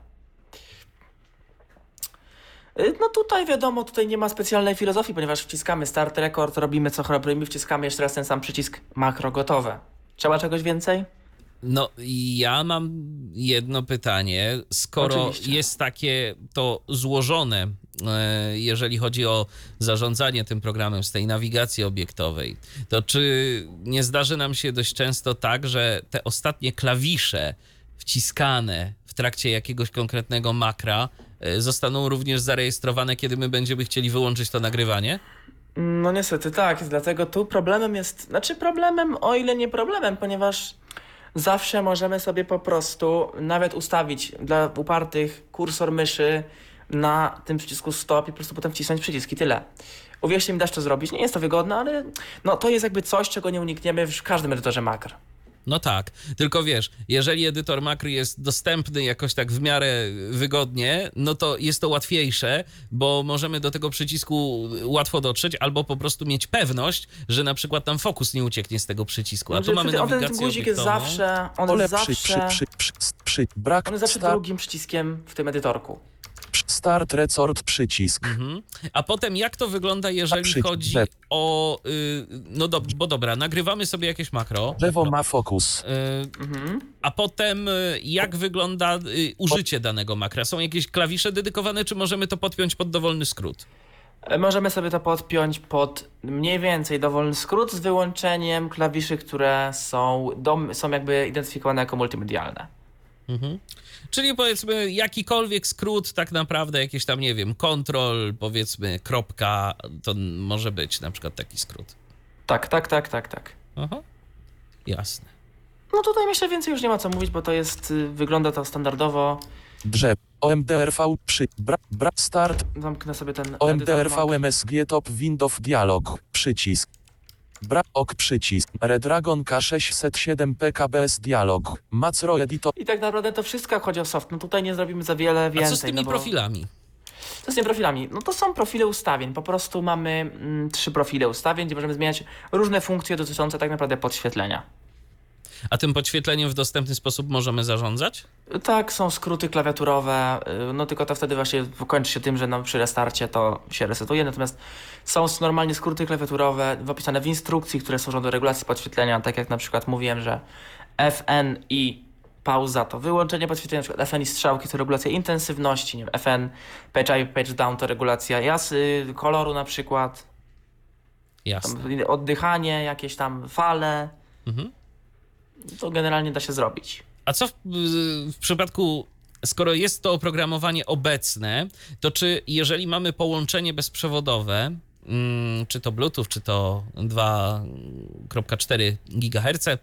Y, No tutaj wiadomo, tutaj nie ma specjalnej filozofii, ponieważ wciskamy start record, robimy co robimy, wciskamy jeszcze raz ten sam przycisk makro gotowe. Trzeba czegoś więcej?
No, ja mam jedno pytanie. Skoro
Oczywiście.
jest takie to złożone, e, jeżeli chodzi o zarządzanie tym programem z tej nawigacji obiektowej, to czy nie zdarzy nam się dość często tak, że te ostatnie klawisze wciskane w trakcie jakiegoś konkretnego makra e, zostaną również zarejestrowane, kiedy my będziemy chcieli wyłączyć to nagrywanie?
No niestety tak, dlatego tu problemem jest, znaczy problemem, o ile nie problemem, ponieważ zawsze możemy sobie po prostu nawet ustawić dla upartych kursor myszy na tym przycisku stop i po prostu potem wcisnąć przycisk i tyle. Uwierzcie mi, dasz to zrobić. Nie jest to wygodne, ale no, to jest jakby coś, czego nie unikniemy w każdym edytorze makr.
No tak, tylko wiesz, jeżeli edytor makry jest dostępny jakoś tak w miarę wygodnie, no to jest to łatwiejsze, bo możemy do tego przycisku łatwo dotrzeć, albo po prostu mieć pewność, że na przykład tam fokus nie ucieknie z tego przycisku. A tu
Znaczy,
mamy
on ten
nawigację
guzik jest zawsze, on jest
przy,
zawsze,
przy, przy, przy, przy, brak
on jest zawsze drugim przyciskiem w tym edytorku.
Start resort przycisk.
Mhm. A potem jak to wygląda, jeżeli
przycisk
chodzi o... Y, no do, bo dobra, nagrywamy sobie jakieś makro.
Lewo ma fokus.
Y,
Mhm.
A potem y, jak wygląda y, użycie danego makra? Są jakieś klawisze dedykowane, czy możemy to podpiąć pod dowolny skrót?
E, Możemy sobie to podpiąć pod mniej więcej dowolny skrót z wyłączeniem klawiszy, które są, dom, są jakby identyfikowane jako multimedialne.
Mhm. Czyli powiedzmy jakikolwiek skrót, tak naprawdę jakieś tam, nie wiem, kontrol, powiedzmy kropka, to może być na przykład taki skrót.
Tak, tak, tak, tak, tak.
Aha. Jasne.
No tutaj myślę więcej już nie ma co mówić, bo to jest, y, wygląda to standardowo.
Drzew. OMDRV przy, bra, bra, start.
Zamknę sobie ten
OMDRV. MSG top Windows dialog. Przycisk. Bra, ok przycisk. Redragon K607 PKBS dialog. Macro editor.
I tak naprawdę to wszystko jak chodzi o soft. No tutaj nie zrobimy za wiele więcej.
A co z tymi
no bo...
profilami?
Co z tymi profilami? No to są profile ustawień. Po prostu mamy mm, trzy profile ustawień, gdzie możemy zmieniać różne funkcje dotyczące tak naprawdę podświetlenia.
A tym podświetleniem w dostępny sposób możemy zarządzać?
Tak, są skróty klawiaturowe, y, no tylko to wtedy właśnie kończy się tym, że no, przy restarcie to się resetuje, natomiast są normalnie skróty klawiaturowe opisane w instrukcji, które służą do regulacji podświetlenia, tak jak na przykład mówiłem, że FN i pauza to wyłączenie podświetlenia, przykład FN i strzałki to regulacja intensywności, nie wiem, FN, page up, page down to regulacja jasy, koloru na przykład,
Jasne.
tam oddychanie, jakieś tam fale,
Mhm.
To generalnie da się zrobić.
A co w, w przypadku, skoro jest to oprogramowanie obecne, to czy jeżeli mamy połączenie bezprzewodowe, mm, czy to Bluetooth, czy to 2,4 GHz, y,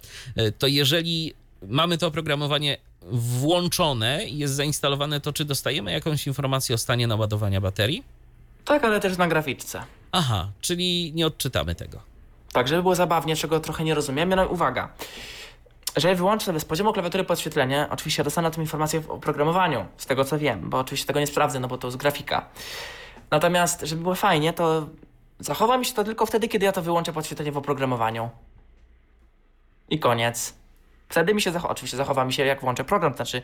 to jeżeli mamy to oprogramowanie włączone i jest zainstalowane, to czy dostajemy jakąś informację o stanie naładowania baterii?
Tak, ale też na graficzce.
Aha, czyli nie odczytamy tego.
Tak, żeby było zabawnie, czego trochę nie rozumiemy. No i uwaga. Jeżeli wyłączę sobie z poziomu klawiatury podświetlenie, oczywiście dostanę o tym informację w oprogramowaniu, z tego co wiem, bo oczywiście tego nie sprawdzę, no bo to jest grafika. Natomiast, żeby było fajnie, to zachowa mi się to tylko wtedy, kiedy ja to wyłączę podświetlenie w oprogramowaniu. I koniec. Wtedy mi się zachowa, oczywiście zachowa mi się jak włączę program, to znaczy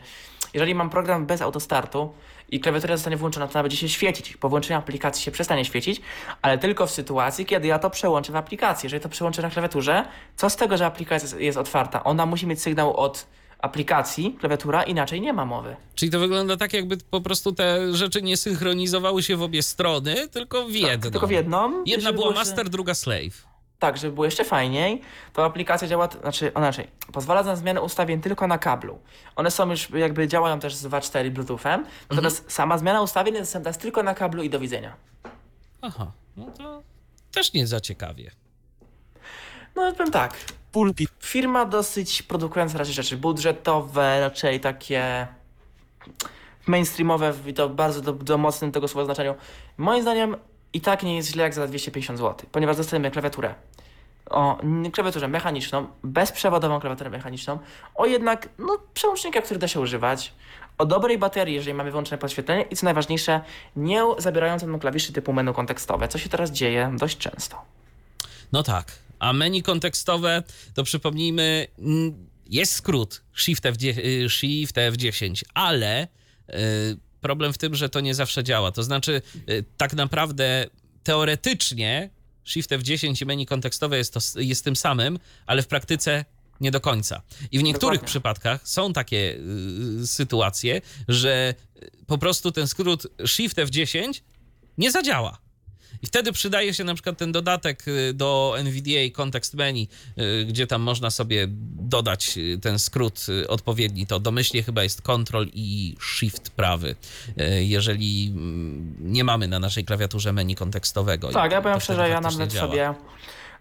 jeżeli mam program bez autostartu i klawiatura zostanie włączona, to ona będzie się świecić. Po włączeniu aplikacji się przestanie świecić, ale tylko w sytuacji, kiedy ja to przełączę w aplikacji. Jeżeli to przełączę na klawiaturze, co z tego, że aplikacja jest- otwarta? Ona musi mieć sygnał od aplikacji, klawiatura, inaczej nie ma mowy.
Czyli to wygląda tak, jakby po prostu te rzeczy nie synchronizowały się w obie strony, tylko w jedną.
Tak, tylko w jedną.
Jedna była master, druga slave.
Tak, żeby było jeszcze fajniej, to aplikacja działa, znaczy, inaczej, pozwala na zmianę ustawień tylko na kablu. One są już, jakby działają też z 2.4 Bluetoothem, natomiast sama zmiana ustawień jest dostępna jest tylko na kablu i do widzenia.
Aha, no to też nie za ciekawie.
No, powiem tak,
Pulpit.
firma dosyć produkująca raczej rzeczy budżetowe, raczej takie mainstreamowe i to bardzo do, do mocnym tego słowa znaczeniu. Moim zdaniem i tak nie jest źle jak za 250 zł, ponieważ dostajemy klawiaturę. O klawiaturę mechaniczną, bezprzewodową klawiaturę mechaniczną, o jednak no, przełącznika, który da się używać, o dobrej baterii, jeżeli mamy wyłączone podświetlenie i co najważniejsze, nie zabierającym nam klawiszy typu menu kontekstowe, co się teraz dzieje dość często.
No tak. A menu kontekstowe, to przypomnijmy, jest skrót Shift, F10, y, Shift F10, ale y, problem w tym, że to nie zawsze działa. To znaczy, y, tak naprawdę teoretycznie Shift F10 i menu kontekstowe jest, to, jest tym samym, ale w praktyce nie do końca. I w niektórych
Dokładnie.
przypadkach są takie y, sytuacje, że y, po prostu ten skrót Shift F10 nie zadziała. I wtedy przydaje się na przykład ten dodatek y, do NVDA Context Menu, y, gdzie tam można sobie dodać y, ten skrót odpowiedni. To domyślnie chyba jest Ctrl i Shift prawy, jeżeli mm, nie mamy na naszej klawiaturze menu kontekstowego.
Tak, ja powiem szczerze, ja nawet
działa.
sobie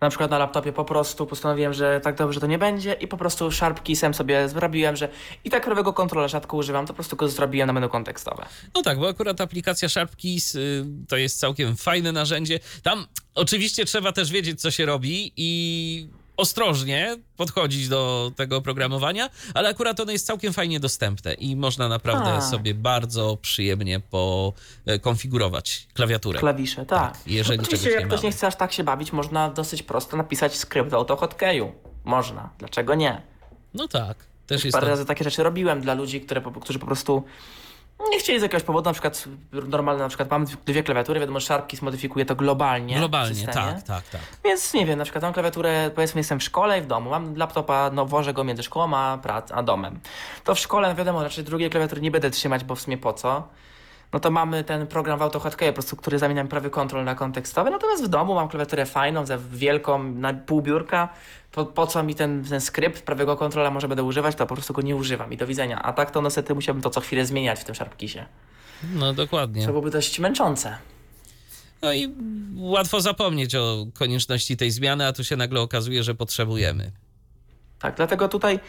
Na przykład na laptopie po prostu postanowiłem, że tak dobrze to nie będzie i po prostu Sharpkeysem sobie zrobiłem, że i tak prawego kontrola rzadko używam, to po prostu go zrobiłem na menu kontekstowe.
No tak, bo akurat aplikacja SharpKeys y, to jest całkiem fajne narzędzie. Tam oczywiście trzeba też wiedzieć, co się robi i ostrożnie podchodzić do tego oprogramowania, ale akurat ono jest całkiem fajnie dostępne i można naprawdę sobie bardzo przyjemnie pokonfigurować klawiaturę.
Klawisze, tak.
Tak, jeżeli
Oczywiście, jak
nie
ktoś nie
mamy.
chce aż tak się bawić, można dosyć prosto napisać skrypt do AutoHotkeyu. Można. Dlaczego nie?
No tak, też jest
Parę
to...
razy takie rzeczy robiłem dla ludzi, które, którzy po prostu nie chcieli z jakiegoś powodu, na przykład normalne, na przykład mam dwie klawiatury, wiadomo, Sharpkeys modyfikuje to globalnie.
Globalnie, tak, tak, tak.
Więc nie wiem, na przykład mam klawiaturę, powiedzmy jestem w szkole i w domu, mam laptopa, no wożę go między szkołą a, prac, a domem. To w szkole, no wiadomo, raczej drugiej klawiatury nie będę trzymać, bo w sumie po co? No to mamy ten program w AutoHotkeyu, po prostu, który zamieniam prawy kontrol na kontekstowy, natomiast w domu mam klawiaturę fajną, za wielką, na pół biurka, po, po co mi ten, ten skrypt prawego kontrola może będę używać, to po prostu go nie używam i do widzenia. A tak to niestety musiałbym to co chwilę zmieniać w tym Sharpkeysie.
No dokładnie.
To byłoby dość męczące.
No i łatwo zapomnieć o konieczności tej zmiany, a tu się nagle okazuje, że potrzebujemy.
Tak, dlatego tutaj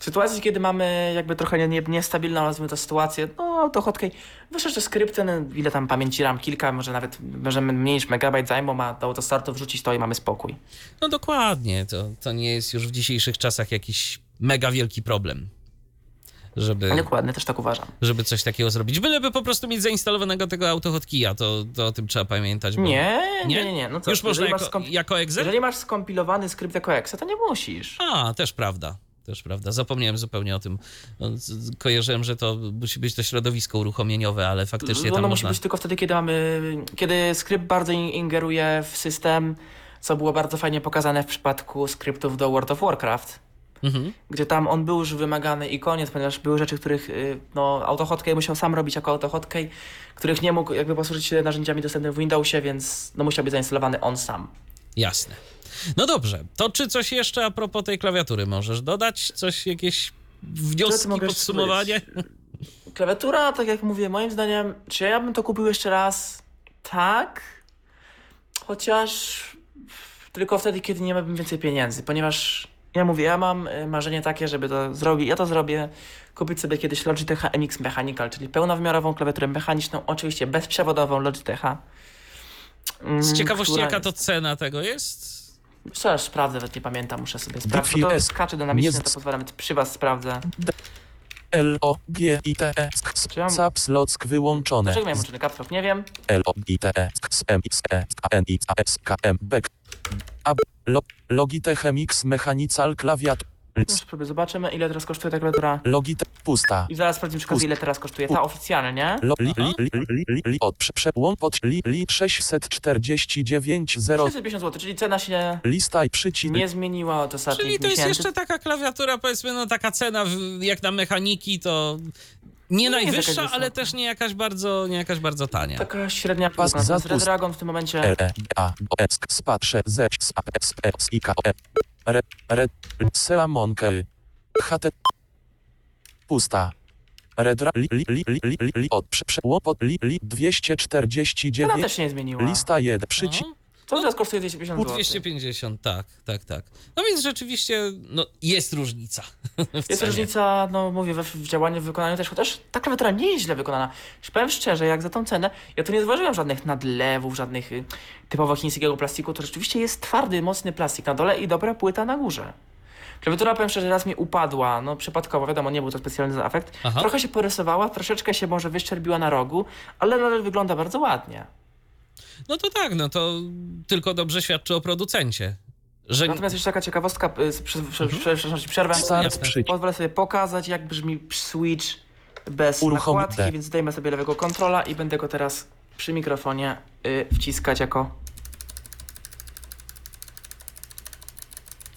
w sytuacji, kiedy mamy jakby trochę nie- nie- niestabilną, nazwijmy to sytuację, no AutoHotkey, wyszedł te skrypty, no, ile tam pamięci RAM, kilka, może nawet możemy mniej niż megabajt zajmą, a do autostartu wrzucić to i mamy spokój.
No dokładnie, to, to nie jest już w dzisiejszych czasach jakiś mega wielki problem, żeby,
Dokładnie, też tak uważam.
żeby coś takiego zrobić. Byleby po prostu mieć zainstalowanego tego autohotkeya, to, to o tym trzeba pamiętać. Bo...
Nie, nie,
Nie?
nie. No co,
Już można jako,
skomp-
jako exe?
Jeżeli masz skompilowany skrypt jako exe, to nie musisz.
A, też prawda. Też prawda. Zapomniałem zupełnie o tym. No, Kojarzyłem, że to musi być to środowisko uruchomieniowe, ale faktycznie
No,
tam
ono musi
można...
być tylko wtedy, kiedy mamy, kiedy skrypt bardzo in- ingeruje w system, co było bardzo fajnie pokazane w przypadku skryptów do World of Warcraft.
Mhm.
gdzie tam on był już wymagany i koniec, ponieważ były rzeczy, których y, no, AutoHotkey musiał sam robić jako AutoHotkey, których nie mógł jakby posłużyć się narzędziami dostępnymi w Windowsie, więc no, musiał być zainstalowany on sam.
Jasne. No dobrze, to czy coś jeszcze a propos tej klawiatury możesz dodać? Coś, jakieś wnioski, podsumowanie?
Klawiatura, tak jak mówię, moim zdaniem, czy ja bym to kupił jeszcze raz? Tak. Chociaż tylko wtedy, kiedy nie miałbym więcej pieniędzy, ponieważ ja mówię, ja mam y, marzenie takie, żeby to zrobić, ja to zrobię, kupić sobie kiedyś Logitecha MX Mechanical, czyli pełnowymiarową klawiaturę mechaniczną, oczywiście bezprzewodową Logitecha. mm,
Z ciekawości,
która-
jaka to cena tego jest?
Co, aż sprawdzę, nawet nie pamiętam, muszę sobie sprawdzić. To skacze dynamicznie,
Nie
to pozwalam, przy was sprawdzę.
L O G I T E
Czy ja-
Caps Lock wyłączone.
Dlaczego miałem włączony kapslok? Nie wiem.
L O I T E S M X E N I S K M Back Logitech MX Mechanical Klawiat
Już sobie zobaczymy, ile teraz kosztuje ta klawiatura.
Logitech pusta.
I zaraz sprawdzimy przy okazji, ile teraz kosztuje ta oficjalnie.
Lo, li, li, li, li, li, li, od prze, przełącz pod li, li 649 0
650 zł, czyli cena się
lista i przycisk
nie zmieniła od ostatnich
Czyli to jest
miesięcy.
jeszcze taka klawiatura, powiedzmy, no taka cena w- jak na mechaniki, to nie,
jest
najwyższa, ale też nie jakaś bardzo, nie jakaś bardzo tania.
Taka średnia
Pas za
Red
pust-
Dragon w tym momencie...
L E A O S spatrze Z S A S E S I K O E Re Re Seamonkel HT pusta. Redra li, li, li, li, li, li, od prze, pod li, li
Cena
249
też się nie zmieniła.
lista 1 przycisk
No,
Co teraz kosztuje 250
pół
zł?
250, tak, tak, tak. No więc rzeczywiście, no jest różnica. w
Jest różnica, no mówię, we, w działaniu, w wykonaniu też, chociaż ta klawiatura nie jest źle wykonana. Powiem szczerze, jak za tą cenę, ja tu nie zauważyłem żadnych nadlewów, żadnych y, typowo chińskiego plastiku, to rzeczywiście jest twardy, mocny plastik na dole i dobra płyta na górze. Klawiatura, powiem szczerze, raz mi upadła, no przypadkowo, wiadomo, nie był to specjalny efekt.
Aha.
Trochę się porysowała, troszeczkę się może wyszczerbiła na rogu, ale nadal wygląda bardzo ładnie.
No to tak, no to tylko dobrze świadczy o producencie. Że
Natomiast jeszcze taka ciekawostka, y,
Mhm.
prze- przepraszam, przerwę.
Przycisk
Pozwolę sobie pokazać, jak brzmi switch bez
Uruchom
nakładki,
D.
więc zdejmę sobie lewego kontrola i będę go teraz przy mikrofonie y, wciskać jako...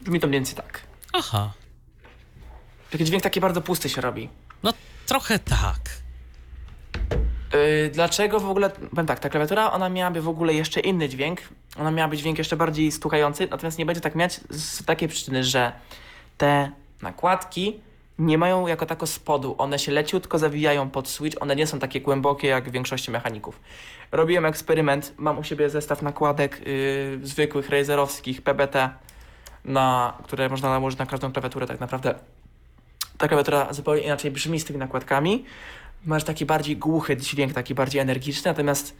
Brzmi to mniej więcej tak.
Aha,
Taki dźwięk taki bardzo pusty się robi.
no trochę tak.
Yy, dlaczego w ogóle, powiem tak, ta klawiatura, ona miałaby w ogóle jeszcze inny dźwięk, ona miałaby dźwięk jeszcze bardziej stukający, natomiast nie będzie tak miać z takiej przyczyny, że te nakładki nie mają jako tako spodu. One się leciutko zawijają pod switch, one nie są takie głębokie jak w większości mechaników. Robiłem eksperyment, mam u siebie zestaw nakładek yy, zwykłych razerowskich PBT, na, które można nałożyć na każdą klawiaturę tak naprawdę. Ta klawiatura zupełnie inaczej brzmi z tymi nakładkami. Masz taki bardziej głuchy dźwięk, taki bardziej energiczny, natomiast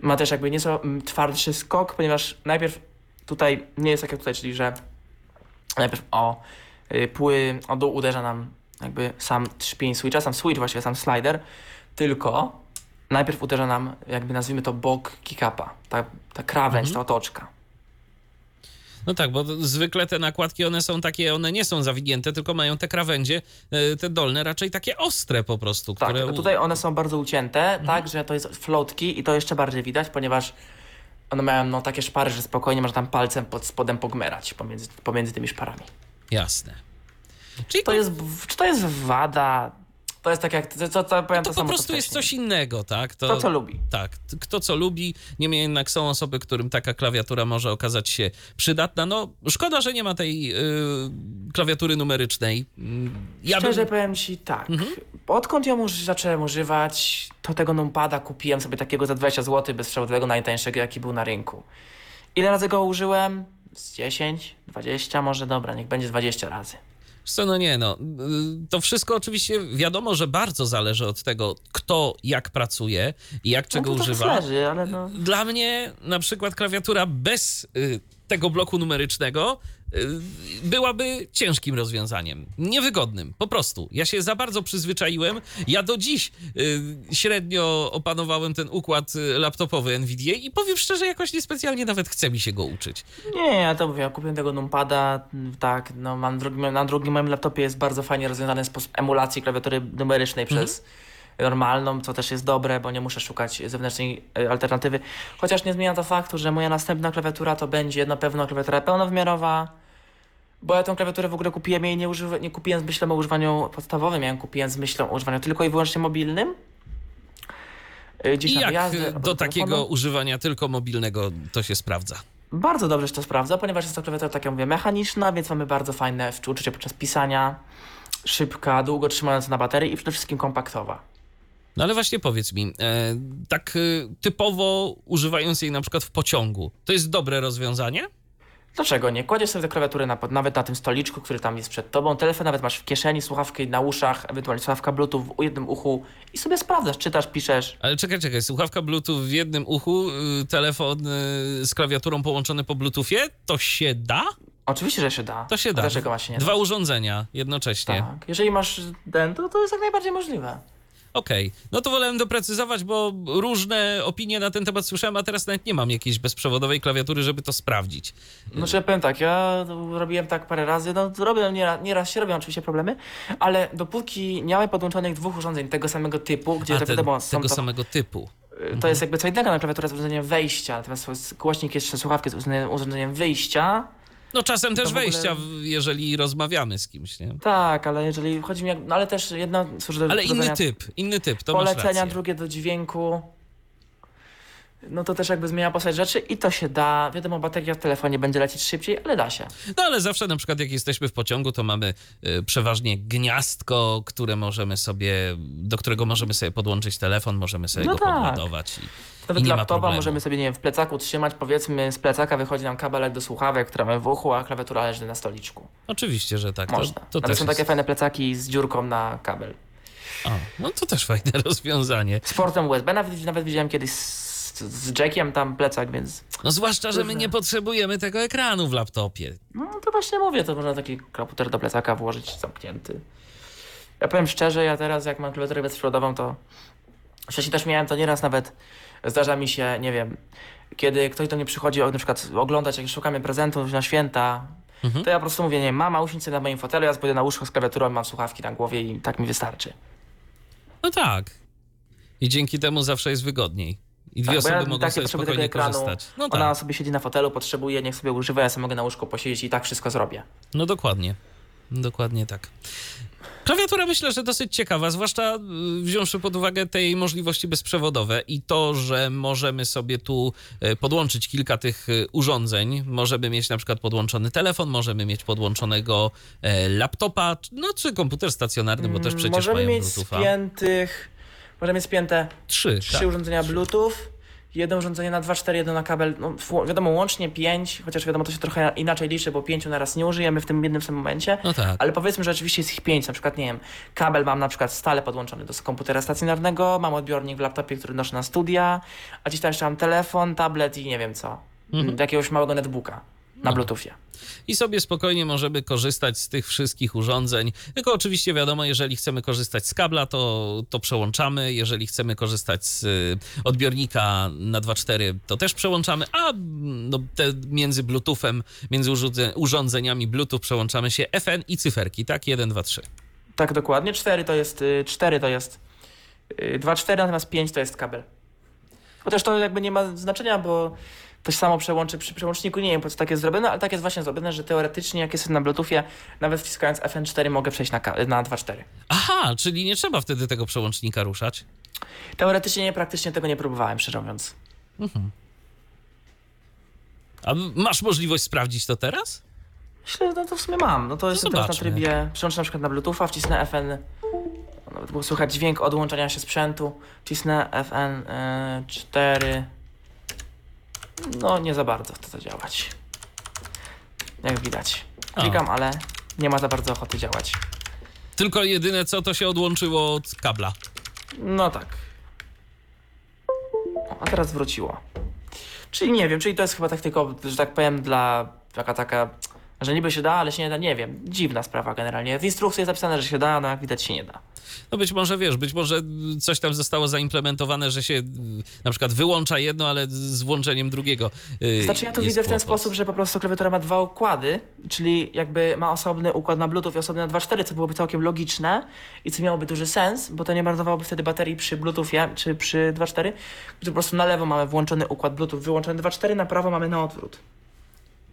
ma też jakby nieco mm, twardszy skok, ponieważ najpierw tutaj nie jest tak jak tutaj, czyli że najpierw o y, pły, o dół uderza nam jakby sam trzpień switcha, sam switch właściwie, sam slider, tylko najpierw uderza nam jakby nazwijmy to bok kick-upa, ta, ta krawędź, ta otoczka.
No tak, bo zwykle te nakładki, one są takie, one nie są zawinięte, tylko mają te krawędzie, e, te dolne, raczej takie ostre po prostu,
Tak,
które...
tutaj one są bardzo ucięte, tak, że to jest floatki i to jeszcze bardziej widać, ponieważ one mają no, takie szpary, że spokojnie można tam palcem pod spodem pogmerać pomiędzy, pomiędzy tymi szparami.
Jasne. Czyli
To jest, czy to jest wada? To jest tak jak, co, co, co powiem
to
to,
po prostu jest coś innego, tak?
To, co lubi.
Tak, kto co lubi. Niemniej jednak są osoby, którym taka klawiatura może okazać się przydatna. No, szkoda, że nie ma tej yy, klawiatury numerycznej. Mm, Ja
Szczerze
bym...
powiem ci tak,
Mhm.
odkąd ją już zacząłem używać, to tego numpada kupiłem sobie takiego za 20 zł bezprzewodowego, najtańszego jaki był na rynku. Ile razy go użyłem? Z 10, 20 może, dobra, niech będzie 20 razy.
Co, no nie, no. y, To wszystko oczywiście wiadomo, że bardzo zależy od tego, kto jak pracuje i jak czego
no to
używa.
Tak leży, ale no...
Dla mnie na przykład klawiatura bez y, tego bloku numerycznego byłaby ciężkim rozwiązaniem. Niewygodnym, po prostu. Ja się za bardzo przyzwyczaiłem. Ja do dziś y, średnio opanowałem ten układ y, laptopowy NVIDIA i powiem szczerze, jakoś niespecjalnie nawet chce mi się go uczyć.
Nie, ja to mówię, ja kupiłem tego numpada, m, tak, no mam drugi, na drugim moim laptopie jest bardzo fajnie rozwiązany sposób emulacji klawiatury numerycznej przez normalną, co też jest dobre, bo nie muszę szukać zewnętrznej e, alternatywy. Chociaż nie zmienia to faktu, że moja następna klawiatura to będzie na pewno klawiatura pełnowymiarowa, bo ja tą klawiaturę w ogóle kupiłem jej nie, używa, nie kupiłem z myślą o używaniu podstawowym, ja ją kupiłem z myślą o używaniu tylko i wyłącznie mobilnym. E, Gdzieś
I
na
jak
wyjazdy, albo
do takiego używania tylko mobilnego to się sprawdza?
Bardzo dobrze się to sprawdza, ponieważ jest to klawiatura, tak jak mówię, mechaniczna, więc mamy bardzo fajne uczucie podczas pisania, szybka, długo trzymająca na baterii i przede wszystkim kompaktowa.
No ale właśnie powiedz mi, e, tak y, typowo używając jej na przykład w pociągu, to jest dobre rozwiązanie?
Dlaczego nie? Kładziesz sobie tę klawiaturę na, nawet na tym stoliczku, który tam jest przed tobą, telefon nawet masz w kieszeni, słuchawki na uszach, ewentualnie słuchawka bluetooth w jednym uchu i sobie sprawdzasz, czytasz, piszesz.
Ale czekaj, czekaj, słuchawka Bluetooth w jednym uchu, y, telefon y, z klawiaturą połączony po Bluetoothie, to się da?
Oczywiście, że się da.
To się da.
Dlaczego się nie
Dwa
da?
urządzenia jednocześnie.
Tak. Jeżeli masz ten, to, to jest jak najbardziej możliwe.
Okej, no to wolałem doprecyzować, bo różne opinie na ten temat słyszałem, a teraz nawet nie mam jakiejś bezprzewodowej klawiatury, żeby to sprawdzić.
No, że powiem tak, ja robiłem tak parę razy, no robię, nieraz, nieraz się robią oczywiście problemy, ale dopóki nie mamy podłączonych dwóch urządzeń tego samego typu, gdzie
A te,
wiadomo, są
tego
to,
samego typu.
to jest jakby co innego na klawiaturę z urządzeniem wejścia, natomiast głośnik jeszcze słuchawki z urządzeniem wyjścia,
No czasem też
ogóle-
wejścia, jeżeli rozmawiamy z kimś, nie?
tak, ale jeżeli chodzi mi, no ale też do
Ale inny typ, inny typ, to
polecenia, drugie do dźwięku, no to też jakby zmienia postać rzeczy i to się da, wiadomo, bateria w telefonie będzie lecieć szybciej, ale da się.
No ale zawsze na przykład jak jesteśmy w pociągu, to mamy y, przeważnie gniazdko, które możemy sobie, do którego możemy sobie podłączyć telefon, możemy sobie
No
go
tak.
podładować. I,
Nawet
i
laptopa możemy sobie, nie wiem, w plecaku trzymać, powiedzmy z plecaka wychodzi nam kabelek do słuchawek, która mamy w uchu, a klawiatura leży na stoliczku.
Oczywiście, że tak.
Można.
To, to
Nawet są
jest...
takie fajne plecaki z dziurką na kabel.
O, no to też fajne rozwiązanie.
Z portem USB, nawet, nawet widziałem kiedyś z, z jackiem tam plecak, więc
No zwłaszcza, że my nie potrzebujemy tego ekranu w laptopie.
no to właśnie mówię, to można taki komputer do plecaka włożyć zamknięty. Ja powiem szczerze, ja teraz jak mam klawiaturę bezprzewodową, to wcześniej też miałem to nieraz nawet, zdarza mi się, nie wiem, kiedy ktoś do mnie przychodzi na przykład oglądać, jak szukamy prezentów na święta,
Mhm.
to ja po prostu mówię, nie mama usiądź sobie na moim fotelu, ja pójdę na łóżko z klawiaturą, mam słuchawki na głowie i tak mi wystarczy.
No tak. I dzięki temu zawsze jest wygodniej. I dwie
Tak,
osoby
ja
mogą sobie spokojnie
ekranu,
korzystać. No
Ona
tak,
sobie siedzi na fotelu, potrzebuje, niech sobie używa, ja sobie mogę na łóżku posiedzieć i tak wszystko zrobię.
no dokładnie. dokładnie tak. Klawiatura myślę, że dosyć ciekawa, zwłaszcza y, wziąwszy pod uwagę tej możliwości bezprzewodowe i to, że możemy sobie tu y, podłączyć kilka tych y, urządzeń. Możemy mieć na przykład podłączony telefon, możemy mieć podłączonego e, laptopa, no czy komputer stacjonarny, bo też przecież
Możemy
mają
mieć
Bluetootha.
spiętych, możemy mieć spięte
Trzy,
trzy
tak.
urządzenia Bluetooth, jedno urządzenie na 2.4, jedno na kabel, no wiadomo łącznie 5, chociaż wiadomo to się trochę inaczej liczy, bo pięciu naraz nie użyjemy w tym jednym samym momencie.
No tak.
Ale powiedzmy, że oczywiście jest ich pięć, na przykład, nie wiem, kabel mam na przykład stale podłączony do komputera stacjonarnego, mam odbiornik w laptopie, który noszę na studia, a gdzieś tam jeszcze mam telefon, tablet i nie wiem co,
Mhm.
jakiegoś małego netbooka na Bluetoothie.
I sobie spokojnie możemy korzystać z tych wszystkich urządzeń. Tylko oczywiście wiadomo, jeżeli chcemy korzystać z kabla, to, to przełączamy. Jeżeli chcemy korzystać z y, odbiornika na 2.4, to też przełączamy, a mm, no, te między Bluetoothem, między urządze- urządzeniami Bluetooth przełączamy się FN i cyferki, tak? 1, 2, 3.
Tak, dokładnie. 4 to jest, y, 4 to jest y, 2.4, natomiast 5 to jest kabel. Chociaż to jakby nie ma znaczenia, bo to się samo przełączy przy przełączniku. Nie wiem, po co tak jest zrobione, ale tak jest właśnie zrobione, że teoretycznie, jak jest na Bluetoothie, nawet wciskając FN4 mogę przejść na, na 2.4.
Aha, czyli nie trzeba wtedy tego przełącznika ruszać.
Teoretycznie nie, praktycznie tego nie próbowałem, szczerze mówiąc.
A masz możliwość sprawdzić to teraz?
Myślę, no to w sumie mam. No to jestem teraz na trybie, przełączę na przykład na Bluetootha, wcisnę FN, nawet było słychać dźwięk odłączania się sprzętu, wcisnę FN y, 4. No nie za bardzo chce to działać. Jak widać. Klikam, ale nie ma za bardzo ochoty działać.
Tylko jedyne co, to się odłączyło od kabla.
No tak. O, a teraz wróciło. Czyli nie wiem, czyli to jest chyba tak tylko, że tak powiem, dla taka taka, że niby się da, ale się nie da, nie wiem. Dziwna sprawa generalnie. W instrukcji jest zapisane, że się da, no jak widać się nie da.
No być może, wiesz, być może coś tam zostało zaimplementowane, że się y, na przykład wyłącza jedno, ale z włączeniem drugiego. y,
Znaczy ja to widzę w ten sposób, że po prostu klawiatura ma dwa układy, czyli jakby ma osobny układ na Bluetooth i osobny na 2.4, co byłoby całkiem logiczne i co miałoby duży sens, bo to nie marnowałoby wtedy baterii przy Bluetoothie czy przy 2.4, gdzie po prostu na lewo mamy włączony układ Bluetooth, wyłączony 2.4, na prawo mamy na odwrót.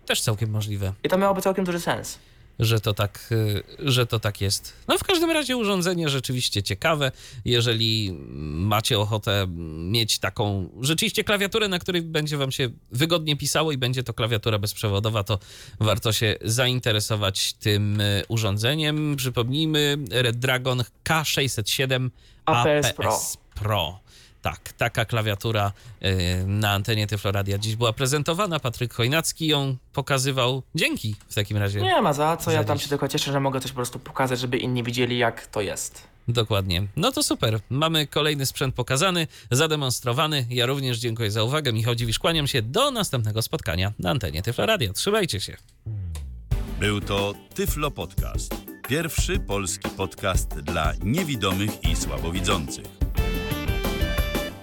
Też całkiem możliwe,
I to miałoby całkiem duży sens.
Że to, tak, y, że to tak jest. No w każdym razie urządzenie rzeczywiście ciekawe. Jeżeli macie ochotę mieć taką rzeczywiście klawiaturę, na której będzie wam się wygodnie pisało i będzie to klawiatura bezprzewodowa, to warto się zainteresować tym y, urządzeniem. Przypomnijmy, Red Dragon K607
APS
APS Pro. Tak, taka klawiatura y, na antenie Tyfloradia dziś była prezentowana. Patryk Chojnacki ją pokazywał. Dzięki w takim razie.
Nie ma za co, ja tam się tylko cieszę, że mogę coś po prostu pokazać, żeby inni widzieli jak to jest.
Dokładnie. No to super. Mamy kolejny sprzęt pokazany, zademonstrowany. Ja również dziękuję za uwagę. Michał Dziwisz, kłaniam się do następnego spotkania na antenie Tyfloradia. Trzymajcie się.
Był to Tyflo Podcast. Pierwszy polski podcast dla niewidomych i słabowidzących.